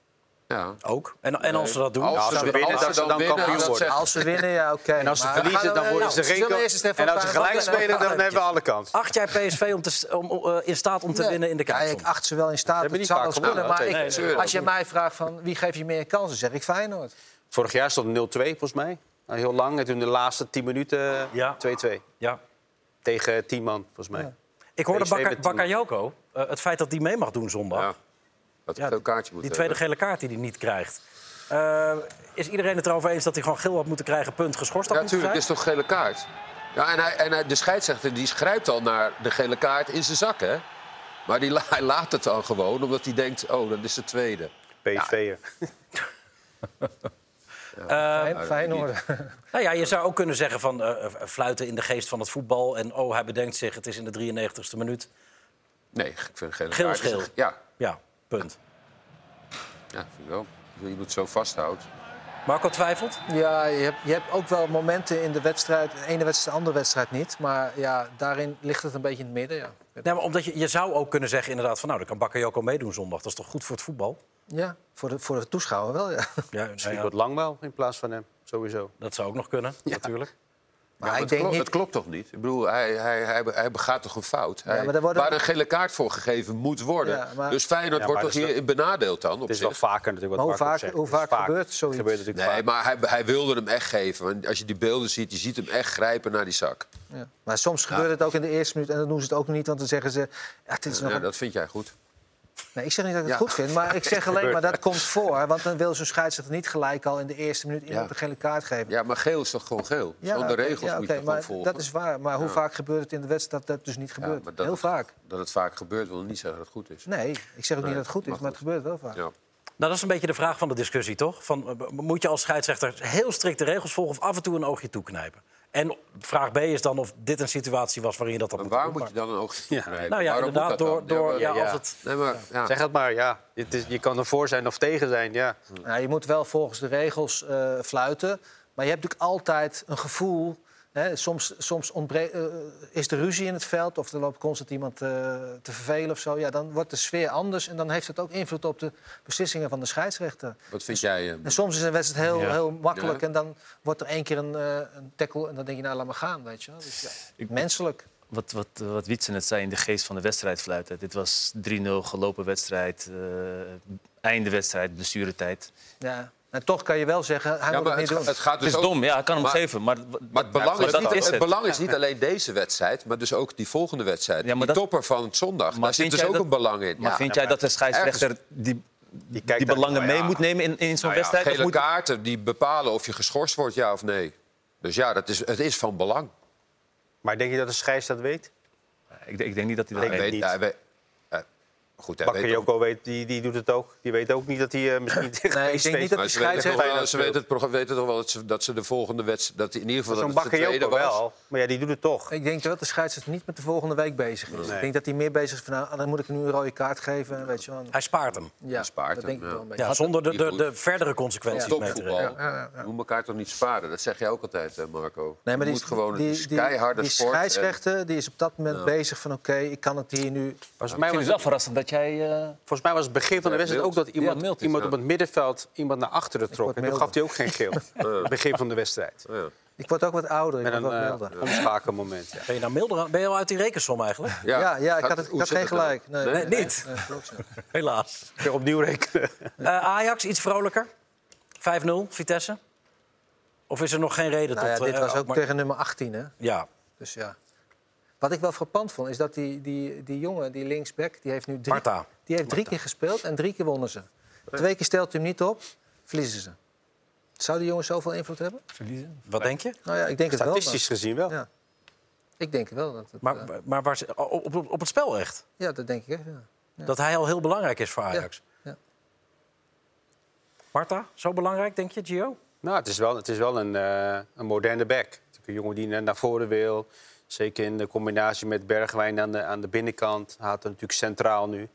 Ja. Ook. En, en als ze dat doen... Als, ze, winnen, als ze dan dan winnen, kampioen worden. Als ze winnen, ja, oké. En als ze verliezen, dan worden nou, ze geen... En als ze gelijk spelen, dan hebben we alle kans. Acht jij PSV om te, om, eh, in staat om te Nee. winnen in de Ja, Kuip? ik acht ze wel in staat. niet zou wel maar ik- als je mij vraagt van wie geef je meer kansen, zeg ik Feyenoord. Vorig jaar stond het 0-2 volgens mij. Nou, heel lang. En toen de laatste 10 minuten Ja. 2-2. Ja. Tegen 10 man, volgens mij. Ja. Ik hoorde tien. Bakayoko, eh, het feit dat hij mee mag doen zondag... Ja, dat Ja, een kaartje moet die tweede hebben. gele kaart die hij niet krijgt. Eh, is iedereen het erover eens dat hij gewoon geel had moeten krijgen, punt geschorst had Ja, moeten natuurlijk, is toch gele kaart. Ja, en hij, en hij, de scheidsrechter die grijpt al naar de gele kaart in zijn zak, hè? Maar die, hij laat het dan gewoon, omdat hij denkt... oh, dat is de tweede. PSV'er. Fey- Feyenoord. Nou ja, je zou ook kunnen zeggen van eh, eh, fluiten in de geest van het voetbal. En oh, hij bedenkt zich, het is in de 93ste minuut. Nee, ik vind gele Geel kaart... is geel. Ja, Ja, punt. ja, vind ik wel. Je moet het zo vasthouden. Marco twijfelt? Ja, je hebt, je hebt ook wel momenten in de wedstrijd. De ene wedstrijd, de andere wedstrijd niet. Maar ja, daarin ligt het een beetje in het midden. Ja, Nee, maar omdat je, je zou ook kunnen zeggen inderdaad van... nou, dan kan Bakayoko meedoen zondag. Dat is toch goed voor het voetbal? ja voor, de, voor de toeschouwer wel, ja. Ja, nou Misschien ja, wordt Langbaal in plaats van hem. Sowieso. dat zou ook nog kunnen, natuurlijk. Maar Ja, ik het, denk klopt, niet... het klopt toch niet? Ik bedoel, hij, hij, hij, hij begaat toch een fout? Hij, maar worden- Waar een gele kaart voor gegeven moet worden. Ja, maar- Dus Feyenoord wordt dat toch hier benadeeld dan? Op Het is zich? wel vaker natuurlijk Maar wat hoe vaak- zegt. hoe Het is vaak gebeurt zoiets? gebeurt natuurlijk Nee, vaak. maar hij, hij wilde hem echt geven. Want als je die beelden ziet, je ziet hem echt grijpen naar die zak. Ja. Maar soms gebeurt het ook in de eerste minuut en dan doen ze het ook nog niet. Want dan zeggen ze, ja, het is nog Ja, een- dat vind jij goed. Nee, ik zeg niet dat ik het Ja. goed vind, maar *laughs* ik zeg alleen maar dat komt voor. Want dan wil zo'n scheidsrechter niet gelijk al in de eerste minuut iemand Ja. een gele kaart geven. Ja, maar geel is toch gewoon geel? Ja, Zonder oké, regels ja, moet je maar volgen? Dat is waar. Maar hoe Ja. vaak gebeurt het in de wedstrijd dat dat dus niet gebeurt? Heel het- vaak. Dat het vaak gebeurt wil niet zeggen dat het goed is. Nee, ik zeg ook Nee, niet dat het goed is, maar maar het gebeurt wel vaak. Ja. Nou, dat is een beetje de vraag van de discussie, toch? Van, eh, moet je als scheidsrechter heel strikte regels volgen of af en toe een oogje toeknijpen? En vraag B is dan of dit een situatie was waarin je dat had Maar moeten waar moet je dan een oog toeknijpen? Nou ja, Waarom inderdaad, door, dan? door maar- ja, ja. als het... Nee, maar, ja. Zeg het maar, ja. Het is, je kan ervoor zijn of tegen zijn, ja. Nou, je moet wel volgens de regels eh, fluiten. Maar je hebt natuurlijk altijd een gevoel. Soms soms ontbre- eh, is er ruzie in het veld of er loopt constant iemand eh, te vervelen of zo. Ja, dan wordt de sfeer anders en dan heeft het ook invloed op de beslissingen van de scheidsrechter. Wat vind jij? eh, En soms is een wedstrijd heel, Ja. heel makkelijk Ja. en dan wordt er één keer een, eh, een tackle en dan denk je, nou laat maar gaan, weet je wel. Dus, ja, menselijk. Wat, wat, eh, wat Wietse net zei in de geest van de wedstrijd fluiten. Dit was 3-0, gelopen wedstrijd, eh einde wedstrijd, blessuretijd. Ja. En toch kan je wel zeggen, hij Ja, moet het het, niet doen. het gaat Het dus is ook... dom, ja, ik kan hem maar- geven. Maar, Maar het belang, is niet, is het het. belang is niet alleen deze wedstrijd, maar dus ook die volgende wedstrijd. Ja, maar die dat- topper van zondag. Maar Daar zit dus ook dat- een belang in. Maar Ja. vind jij dat de scheidsrechter die, die, kijkt daar- belangen nou mee ja. moet nemen in, in zo'n Nou ja, wedstrijd? Gele moet- kaarten die bepalen of je geschorst wordt, ja of nee. Dus ja, dat is, het is van belang. Maar denk je dat de scheids dat weet? ik, ik denk niet dat hij dat weet. weet niet. hij weet- goed, hij weet ook- Bakayoko weet, die, die doet het ook. Die weet ook niet dat hij eh, misschien tegen Nee, ik denk niet dat Maar die ze weten, toch scheidsrechter... wel, ze, weten het, pro- weten toch wel dat ze, dat ze de volgende wedstrijd... Dat in ieder geval Zo'n dat het de tweede Bakayoko was. wel. Maar ja, die doet het toch. Ik denk dat de scheidsrechter niet met de volgende week bezig is. Nee. Ik denk dat hij meer bezig is van, nou, dan moet ik nu een rode kaart geven. Weet je wel. Hij spaart hem. Ja, spaart dat hem, denk ik ja. wel een beetje. Ja, zonder de, de, de verdere consequenties mee te Topvoetbal. Ja, ja, ja. Moet elkaar toch niet sparen? Dat zeg jij ook altijd, eh, Marco. Nee, je maar die, moet gewoon die, die, keiharde die sport. en- scheidsrechter die is op dat moment bezig van... oké, ik kan het hier nu... Ik mij, vind was wel verrassend dat jij... eh, volgens mij was het begin van de wedstrijd ook dat iemand, Ja, iemand ja. op het middenveld iemand naar achteren trok. En toen gaf hij ook geen geel. *laughs* begin van de wedstrijd. Ja. Ik word ook wat ouder, ik Met word een wat eh, milder. omschakelmoment. Ja. Ben je nou milder? Ben je al uit die rekensom eigenlijk? Ja, ja, ik had, het, ik had geen gelijk. Nee, Nee, niet. Nee. *laughs* Helaas. Weer opnieuw rekenen. Eh, Ajax, iets vrolijker. 5-0, Vitesse. Of is er nog geen reden Nou ja, tot... dit was ook maar- tegen nummer 18, hè? Ja, Dus ja. Wat ik wel frappant vond, is dat die, die, die jongen, die linksback, die heeft nu drie, Marta. die heeft drie keer gespeeld en drie keer wonnen ze. Twee keer stelt hij hem niet op, verliezen ze. Zou die jongen zoveel invloed hebben? verliezen? wat denk je? Nou ja, ik denk het wel. Statistisch gezien wel. Ja. Ik denk wel. Dat het, Maar, eh, maar waar, op, op, op het spel echt? ja, dat denk ik echt. Ja. Dat hij al heel belangrijk is voor Ajax. Ja. Marta, zo belangrijk, denk je, Gio? Nou, het is wel, het is wel een, eh, een moderne back. Een jongen die naar- naar voren wil. Zeker in de combinatie met Bergwijn aan de, aan de binnenkant. Hij had hem natuurlijk centraal nu.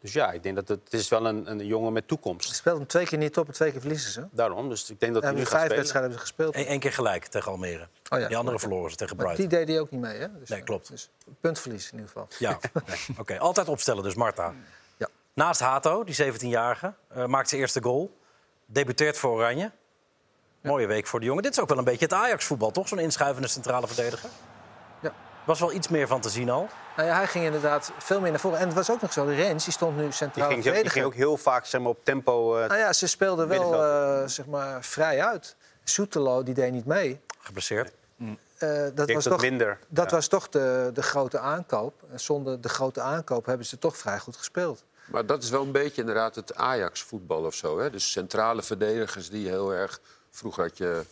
Dus ja, ik denk dat het, het is wel een, een jongen met toekomst. speelt hem twee keer niet op en twee keer verliezen ze. Daarom, dus ik denk dat En hij nu vijf wedstrijden hebben ze gespeeld. Eén één keer gelijk tegen Almere. Oh ja. Die andere verloren ze tegen Maar Brighton. die deed hij ook niet mee, hè? Dus, Nee, eh, klopt. Dus puntverlies in ieder geval. Ja, *laughs* nee. oké. Altijd opstellen dus, Marta. Ja. Naast Hato, die 17-jarige, eh, maakt zijn eerste goal. Debuteert voor Oranje. Mooie week voor de jongen. Dit is ook wel een beetje het Ajax-voetbal, toch? Zo'n inschuivende centrale verdediger. Was wel iets meer van te zien al. Nou ja, hij ging inderdaad veel meer naar voren. En het was ook nog zo, de Rens, die stond nu Die centraal ging, die verdediger. ging ook heel vaak zeg maar, op tempo. eh, Nou ja, ze speelden wel eh, zeg maar, vrij uit. Soetelo die deed niet mee. Geblesseerd. Eh, dat was dat toch, minder. dat Ja. was toch de, de grote aankoop. En zonder de grote aankoop hebben ze toch vrij goed gespeeld. Maar dat is wel een beetje inderdaad het Ajax-voetbal of zo. Hè? Dus centrale verdedigers die heel erg... Vroeger had je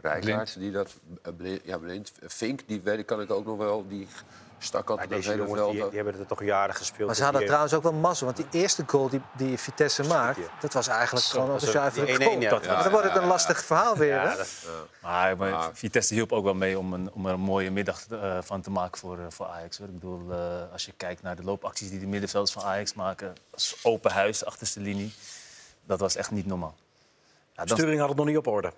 Rijkaard, die dat... eh, Blind, ja, Blind. Fink, die weet kan ik ook nog wel. Die stak altijd dat hele jongens die, die hebben er toch jaren gespeeld. Maar ze hadden die- trouwens ook wel mazzel. Want die eerste goal die, die Vitesse maakt, dat was eigenlijk gewoon een zuivere die 1-1, goal. ja. Dat- Ja, dan wordt het een ja. lastig verhaal weer. Ja, hè? dat- Maar, maar Maar- Vitesse hielp ook wel mee om, een, om er een mooie middag eh, van te maken voor, eh, voor Ajax. Hoor. Ik bedoel, eh, als je kijkt naar de loopacties die de middenvelders van Ajax maken... als open huis, achterste linie, dat was echt niet normaal. Ja, dan- Sturing had het nog niet op orde.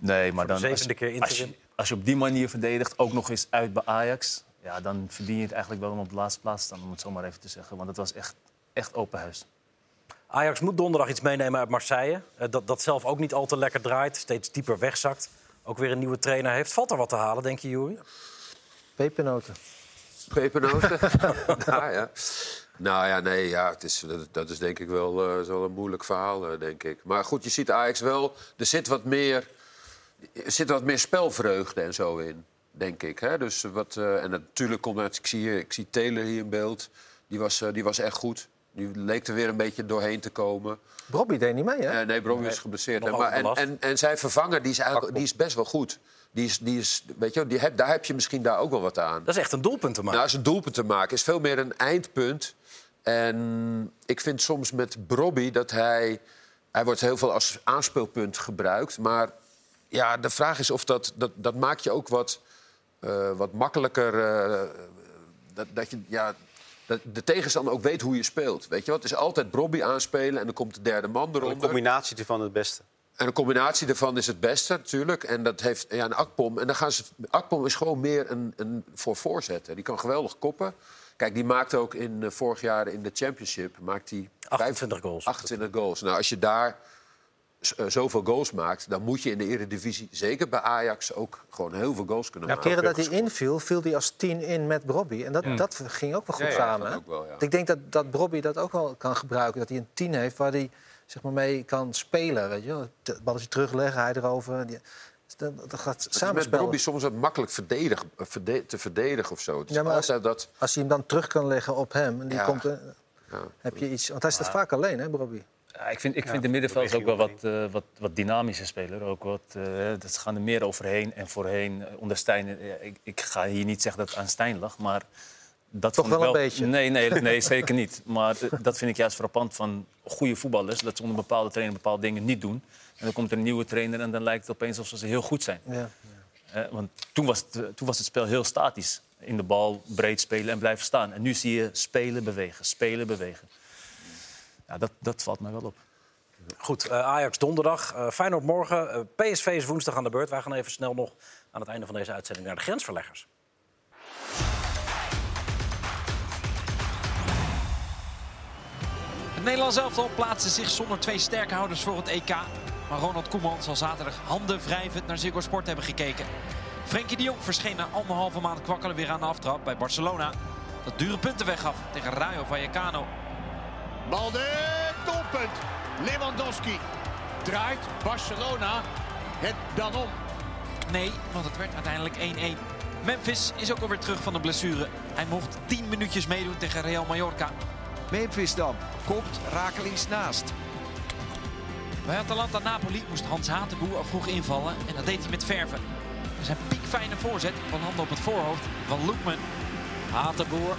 Nee, maar dan, als, je, als, je, als je op die manier verdedigt, ook nog eens uit bij Ajax... Ja, dan verdien je het eigenlijk wel om op de laatste plaats te staan, om het zo maar even te zeggen. Want het was echt, echt open huis. Ajax moet donderdag iets meenemen uit Marseille. Eh, dat, dat zelf ook niet al te lekker draait. Steeds dieper wegzakt. Ook weer een nieuwe trainer heeft. Valt er wat te halen, denk je, Juri? Pepernoten. Pepernoten? nou, *laughs* ja. Nou ja, nee, ja, het is, dat, dat is denk ik wel, eh, is wel een moeilijk verhaal, eh, denk ik. Maar goed, je ziet Ajax wel, er zit wat meer, er zit wat meer spelvreugde en zo in, denk ik. Hè? Dus wat, eh, en natuurlijk komt het, ik zie, ik zie Taylor hier in beeld, die was, eh, die was echt goed. Die leek er weer een beetje doorheen te komen. Bobby deed niet mee, hè? Eh, nee, Bromwich is geblesseerd. Maar, en, en, en zijn vervanger die is, eigenlijk, die is best wel goed. Die is, die is, weet je, die heb, daar heb je misschien daar ook wel wat aan. Dat is echt een doelpunt te maken. Nou, als een doelpunt te maken is veel meer een eindpunt. En ik vind soms met Brobby dat hij... Hij wordt heel veel als aanspeelpunt gebruikt. Maar ja, de vraag is of dat... Dat, dat maakt je ook wat, eh, wat makkelijker... eh, dat, dat je... Ja, dat de tegenstander ook weet hoe je speelt. Weet je wat? Het is altijd Brobby aanspelen en dan komt de derde man Een eronder. combinatie ervan het beste. En een combinatie daarvan is het beste natuurlijk. En dat heeft ja, een Akpom. En dan gaan ze, Akpom is gewoon meer een, een voor voorzetten. Die kan geweldig koppen. Kijk, die maakte ook in eh, vorig jaar in de Championship maakt die 28 goals. 28 goals. Nou, als je daar eh, zoveel goals maakt, dan moet je in de Eredivisie, zeker bij Ajax, ook gewoon heel veel goals kunnen Ja, maken. keren dat hij inviel, viel hij als tien in met Brobby. En dat, Ja. dat ging ook wel goed Ja, ja, samen. ook wel, ja. Ik denk dat, dat Brobby dat ook wel kan gebruiken. Dat hij een tien heeft waar hij zeg maar, mee kan spelen. Weet je? wel. Het balletje terugleggen, hij erover. Die- dat, dat gaat Het is met samenspelen. Robbie soms wat makkelijk verdedig, verde- te verdedigen of zo. Ja, maar als, dat... als hij hem dan terug kan leggen op hem, en die Ja. komt, Ja. heb je iets. Want hij staat vaak alleen, hè, Brobby? Ja, ik vind, ik Ja, vind de middenvelders ook wel wat, eh, wat, wat dynamischer speler. Ook wat, eh, dat ze gaan er meer overheen en voorheen. eh, onder Stijn, ik, ik ga hier niet zeggen dat het aan Stijn lag, maar... Dat Toch wel een beetje? Nee, nee, *laughs* nee zeker niet. Maar eh, dat vind ik juist frappant van goede voetballers. Dat ze onder bepaalde trainer bepaalde dingen niet doen. En dan komt er een nieuwe trainer en dan lijkt het opeens alsof ze heel goed zijn. Ja. Eh, want toen was, het, eh, toen was het spel heel statisch. In de bal breed spelen en blijven staan. En nu zie je spelen, bewegen, spelen, bewegen. Ja, dat, dat valt mij wel op. Goed, eh, Ajax donderdag, eh Feyenoord morgen, eh, PSV is woensdag aan de beurt. Wij gaan even snel nog aan het einde van deze uitzending naar de grensverleggers. Nederlands elftal plaatste zich zonder twee sterke houders voor het EK. Maar Ronald Koeman zal zaterdag handen wrijvend naar Ziggo Sport hebben gekeken. Frenkie de Jong verscheen na anderhalve maand kwakkelen weer aan de aftrap bij Barcelona. Dat dure punten weggaf tegen Rayo Vallecano. Balde, doelpunt. Lewandowski draait Barcelona het dan om. Nee, want het werd uiteindelijk 1-1. Memphis is ook alweer terug van de blessure. Hij mocht 10 minuutjes meedoen tegen Real Mallorca. Memphis dan. Komt rakelings naast. Bij Atalanta Napoli moest Hans Hatenboer al vroeg invallen en dat deed hij met verven. Zijn piekfijne voorzet van handen op het voorhoofd van Loekman. Hatenboer.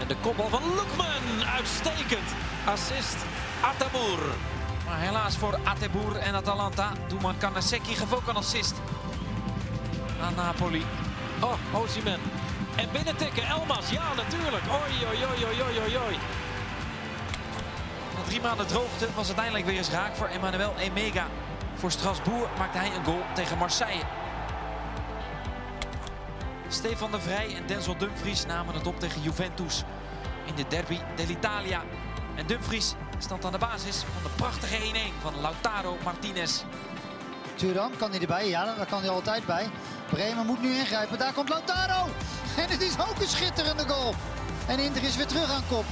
En de kopbal van Loekman. Uitstekend. Assist Ataboer. Maar helaas voor Ateboer en Atalanta. Doelman Kanaseki gaf ook een assist. Aan Napoli. Oh, Osimhen. En binnentikken, Elmas. Ja, natuurlijk. Oi, oi, drie maanden droogte was uiteindelijk weer eens raak voor Emmanuel Emega. Voor Strasbourg maakte hij een goal tegen Marseille. Stefan de Vrij en Denzel Dumfries namen het op tegen Juventus in de derby dell'Italia. En Dumfries stond aan de basis van de prachtige 1-1 van Lautaro Martinez. Turan, kan hij erbij? Ja, daar kan hij altijd bij. Bremen moet nu ingrijpen. Daar komt Lautaro. En het is ook een schitterende goal. En Inter is weer terug aan kop.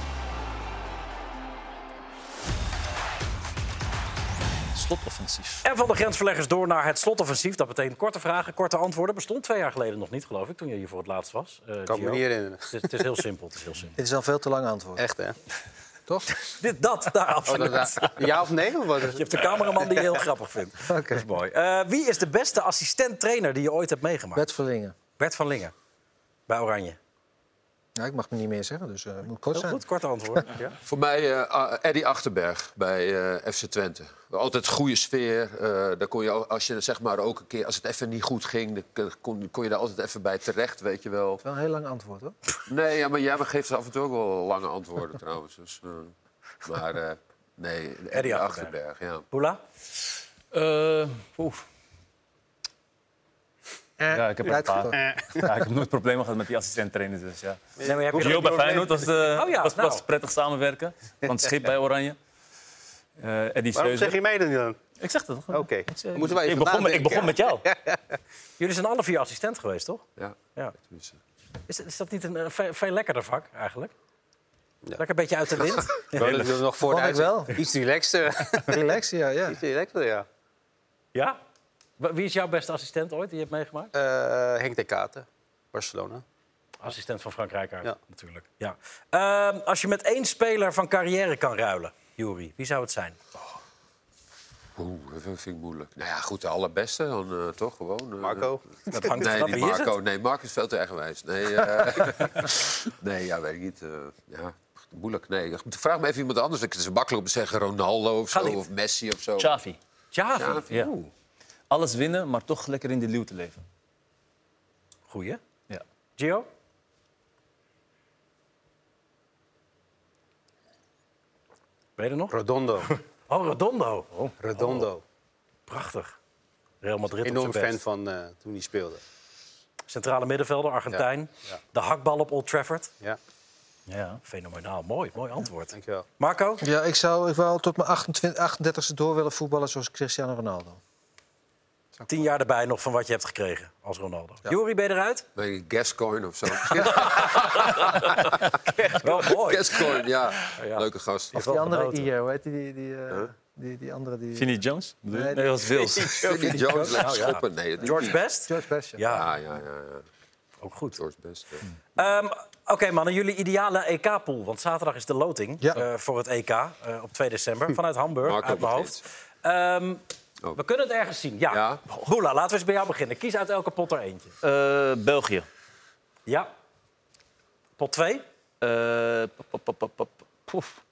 Slotoffensief. En van de grensverleggers door naar het slotoffensief. Dat betekent korte vragen, korte antwoorden. Bestond twee jaar geleden nog niet, geloof ik, toen je hier voor het laatst was. Eh, Kan me Gio. niet herinneren. Het is, het is heel simpel. Het is heel simpel. Dit is al veel te lang antwoord. Echt, hè? Toch? Dit, dat, daar Oh, absoluut. dat- ja of nee? Of wat? Je hebt een cameraman die je heel grappig vindt. *laughs* Dat is mooi. Eh, wie is de beste assistent-trainer die je ooit hebt meegemaakt? Bert Verlingen. Bert van Lingen. Bij Oranje. Ja, ik mag me niet meer zeggen, dus eh moet kort Heel zijn. goed, kort antwoord. *laughs* Ja. Voor mij eh Eddie Achterberg bij eh, FC Twente. Altijd goede sfeer. eh, daar kon je, al- als je zeg maar ook een keer, als het even niet goed ging, dan kon, kon je daar altijd even bij terecht, weet je wel. Wel een heel lang antwoord, hoor. *laughs* Nee, ja, maar jij geeft af en toe ook wel lange antwoorden trouwens. Dus, eh, maar eh, nee, Eddie, Achterberg. Achterberg. ja. Poela? Eh, oeh. Ja, ik heb, een paar. *laughs* Ja, ik heb nooit problemen gehad met die assistent-trainers. Dus, ja. Nee, maar heb je Gio dat bij Feyenoord was, eh, Oh ja, was, nou. was prettig samenwerken. Van het schip bij Oranje. Eh Eddie Waarom zeg je mij dat niet dan? Ik zeg dat toch? Oké. Wij ik, begon, met- ik begon met jou. *laughs* Jullie zijn alle vier assistent geweest, toch? Ja. ja. Is, is dat niet een eh, veel, veel lekkerder vak, eigenlijk? Lekker een beetje uit de wind. *laughs* Ik wou dat nog voor wel. Iets relaxter. Relax, ja, ja. Iets relaxter, ja. Ja? Wie is jouw beste assistent ooit die je hebt meegemaakt? Eh, Henk de Katen, Barcelona. Assistent van Frank Rijkaard, Ja. natuurlijk. Ja. Ehm, als je met één speler van carrière kan ruilen, Jury, wie zou het zijn? Oeh, dat vind ik moeilijk. Nou ja, goed, de allerbeste dan eh, toch gewoon. eh, Marco? Dat hangt Nee, niet Marco. Nee, Marco is veel te eigenwijs. Nee, eh, *laughs* nee ja, weet ik niet. eh, ja, Moeilijk, nee. Vraag me even iemand anders. Het is makkelijk om te zeggen Ronaldo of zo, of Messi of zo. Xavi. Xavi. Xavi, Ja. Alles winnen, maar toch lekker in de luw te leven. Goeie. Ja. Gio? Ben je er nog? Redondo. *laughs* Oh, Redondo. Redondo. Prachtig. Real Madrid op Enorm zijn fan van eh, toen hij speelde. Centrale middenvelder, Argentijn. Ja. Ja. De hakbal op Old Trafford. Ja, Ja, fenomenaal. Mooi, mooi antwoord. dankjewel. Marco? Ja, ik zou ik wou tot mijn 28, 38e door willen voetballen zoals Cristiano Ronaldo. Tien jaar erbij nog van wat je hebt gekregen als Ronaldo. Jori, ben je eruit? Bij een Gascoigne of zo. *laughs* Wel mooi. Gascoigne, ja. Leuke gast. Of die andere IR, hoe heet die? Die, die, eh, die, die andere die... Vinnie Jones? je? Nee, Nee, dat was Wils. *laughs* Vinnie Jones, ja. schoppen. Nee, George. Best? George Best, ja. Ja, Ja, ja, ja. ja. ook goed. George Best. ja. Ehm, Oké mannen, jullie ideale EK-pool. Want zaterdag is de loting Ja. eh, voor het EK eh, op 2 december. Vanuit Hamburg, Marco uit mijn hoofd. Ehm, Oh. We kunnen het ergens zien. Ja. Ja. Hula, laten we eens bij jou beginnen. Kies uit elke pot er eentje. Eh, België. Ja. Pot 2? Eh, pop, pop, pop, pop, poef.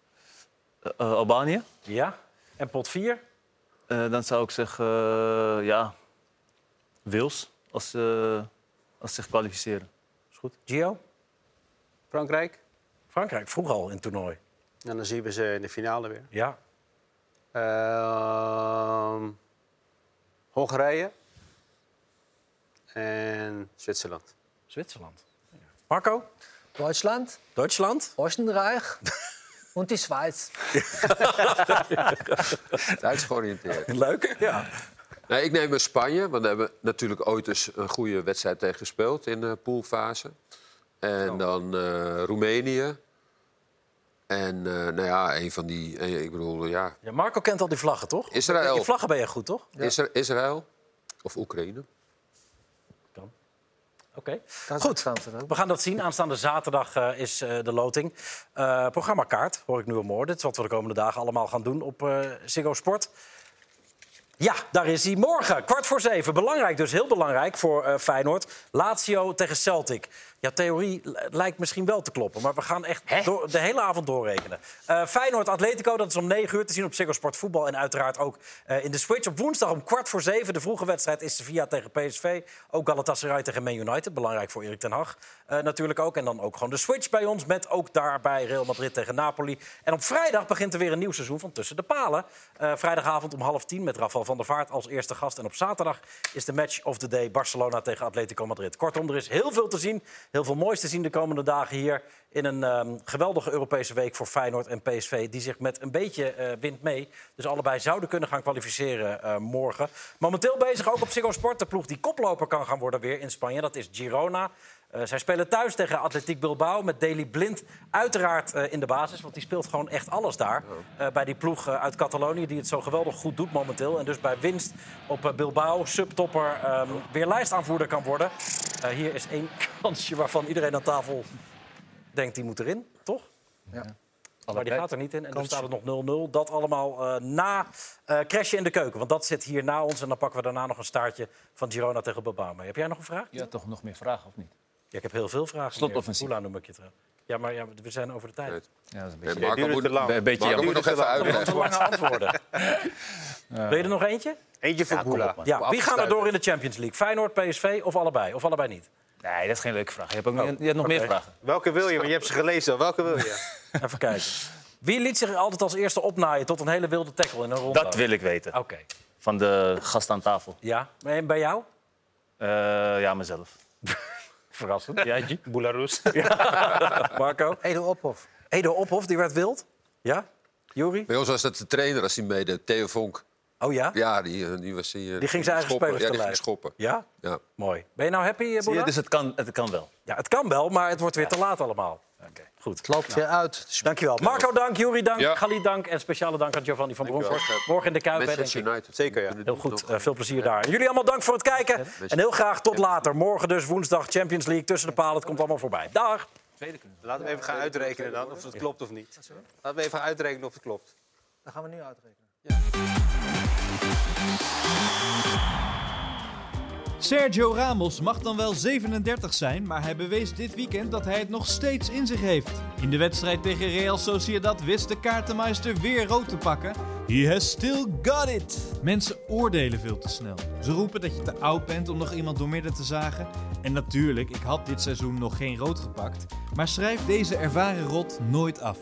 Eh, eh, Albanië. Ja. En pot 4? Eh, dan zou ik zeggen, eh, ja, Wils, als, ze als ze zich kwalificeren. Is goed. Gio? Frankrijk. Frankrijk, vroeg al in het toernooi. En dan zien we ze in de finale weer. Ja. Ehm, Hongarije. En Zwitserland. Zwitserland. Marco? Duitsland, Duitsland? Oostenrijk *laughs* en die Schweiz. *laughs* Duits georiënteerd. Leuk. Ja. Nee, ik neem maar Spanje, want daar hebben we natuurlijk ooit eens een goede wedstrijd tegen gespeeld in de poolfase. En dan eh, Roemenië. En eh, nou ja, een van die, eh, ik bedoel, ja, ja. Marco kent al die vlaggen, toch? Israël. Die vlaggen ben je goed, toch? Isra- Israël of Oekraïne. Oké. Dat Goed. We gaan dat zien. Aanstaande zaterdag eh, is eh, de loting. Eh programmakaart, hoor ik nu al mooi. Dit is wat we de komende dagen allemaal gaan doen op eh Ziggo Sport. Ja, daar is hij morgen. Kwart voor zeven. Belangrijk dus, heel belangrijk voor eh, Feyenoord. Lazio tegen Celtic. Ja, theorie lijkt misschien wel te kloppen. Maar we gaan echt door, de hele avond doorrekenen. Eh Feyenoord Atletico, dat is om 9 uur te zien op Ziggo Sport Voetbal. En uiteraard ook eh, in de Switch. Op woensdag om kwart voor zeven. De vroege wedstrijd is Sevilla tegen PSV. Ook Galatasaray tegen Man United. Belangrijk voor Erik ten Hag eh, natuurlijk ook. En dan ook gewoon de Switch bij ons. Met ook daarbij Real Madrid tegen Napoli. En op vrijdag begint er weer een nieuw seizoen van Tussen de Palen. Vrijdagavond om half tien met Rafael van der Vaart als eerste gast. En op zaterdag is de match of the day Barcelona tegen Atletico Madrid. Kortom, er is heel veel te zien. Heel veel moois te zien de komende dagen hier. In een ehm, geweldige Europese week voor Feyenoord en PSV. Die zich met een beetje eh wind mee. Dus allebei zouden kunnen gaan kwalificeren eh, morgen. Momenteel bezig ook op Ziggo Sport. De ploeg die koploper kan gaan worden weer in Spanje. Dat is Girona. Eh, zij spelen thuis tegen Atletiek Bilbao met Daley Blind uiteraard eh, in de basis. Want die speelt gewoon echt alles daar. Eh, bij die ploeg uit Catalonië die het zo geweldig goed doet momenteel. En dus bij winst op Bilbao, subtopper, ehm, weer lijstaanvoerder kan worden. Hier is één *laughs* kansje waarvan iedereen aan tafel denkt die moet erin, toch? Ja. Maar die gaat er niet in. En dan staat het nog 0-0. Dat allemaal na crashen in de keuken. Want dat zit hier na ons. En dan pakken we daarna nog een staartje van Girona tegen Bilbao mee. Heb jij nog een vraag? Ja, toch nog meer vragen, of niet? Ja, ik heb heel veel vragen. Slotoffensief. Hoe noem ik je terug? Ja, maar ja, we zijn over de tijd. Ja, dat is een beetje... Marco moet, Een beetje Marco moet nog even uitleggen. lange antwoorden. *laughs* Wil je er nog eentje? Eentje voor Ja, man. Ja, wie gaan er door in de Champions League? Feyenoord, PSV of allebei? Of allebei niet? Nee, dat is geen leuke vraag. Je hebt, ook, je hebt nog meer vragen. Welke wil je? Want je hebt ze gelezen. Welke wil je? *laughs* Even kijken. Wie liet zich altijd als eerste opnaaien tot een hele wilde tackle in een ronde? Dat wil ik weten. Oké. Van de gast aan tafel. Ja, en bij jou? Eh, ja, mezelf. *laughs* Verrassend. Jij? *laughs* Boularus. *laughs* Marco? Edo Ophof. Edo Ophof, die werd wild. Ja? Juri? Bij ons was dat de trainer als hij meedeed, Theo Vonk. Oh ja? Ja, die, eh, die was die, eh, Die ging zijn eigen schoppen. spelers Ja, die ging schoppen. Ja? Ja. Mooi. Ben je nou happy, eh, Boela? dus het kan, het kan wel. Ja, het kan wel, maar het wordt weer te laat allemaal. Goed. Het loopt weer uit. Dankjewel. Marco, dank. Juri, dank. Ja. Galit, dank. En speciale dank aan Giovanni van Bronckhorst. Morgen in de Kuip, Manchester. United. Zeker, ja. Heel goed, eh, veel plezier daar. Jullie allemaal dank voor het kijken. En heel graag tot later. Morgen dus woensdag Champions League tussen de palen. Het komt allemaal voorbij. Dag. Laten we even gaan uitrekenen dan of het klopt of niet. Laten we even gaan uitrekenen of het klopt. Dat gaan we nu uitrekenen. Sergio Ramos mag dan wel 37 zijn, maar hij bewees dit weekend dat hij het nog steeds in zich heeft. In de wedstrijd tegen Real Sociedad wist de kaartenmeister weer rood te pakken. He has still got it! Mensen oordelen veel te snel. Ze roepen dat je te oud bent om nog iemand doormidden te zagen. En natuurlijk, ik had dit seizoen nog geen rood gepakt. Maar schrijf deze ervaren rot nooit af.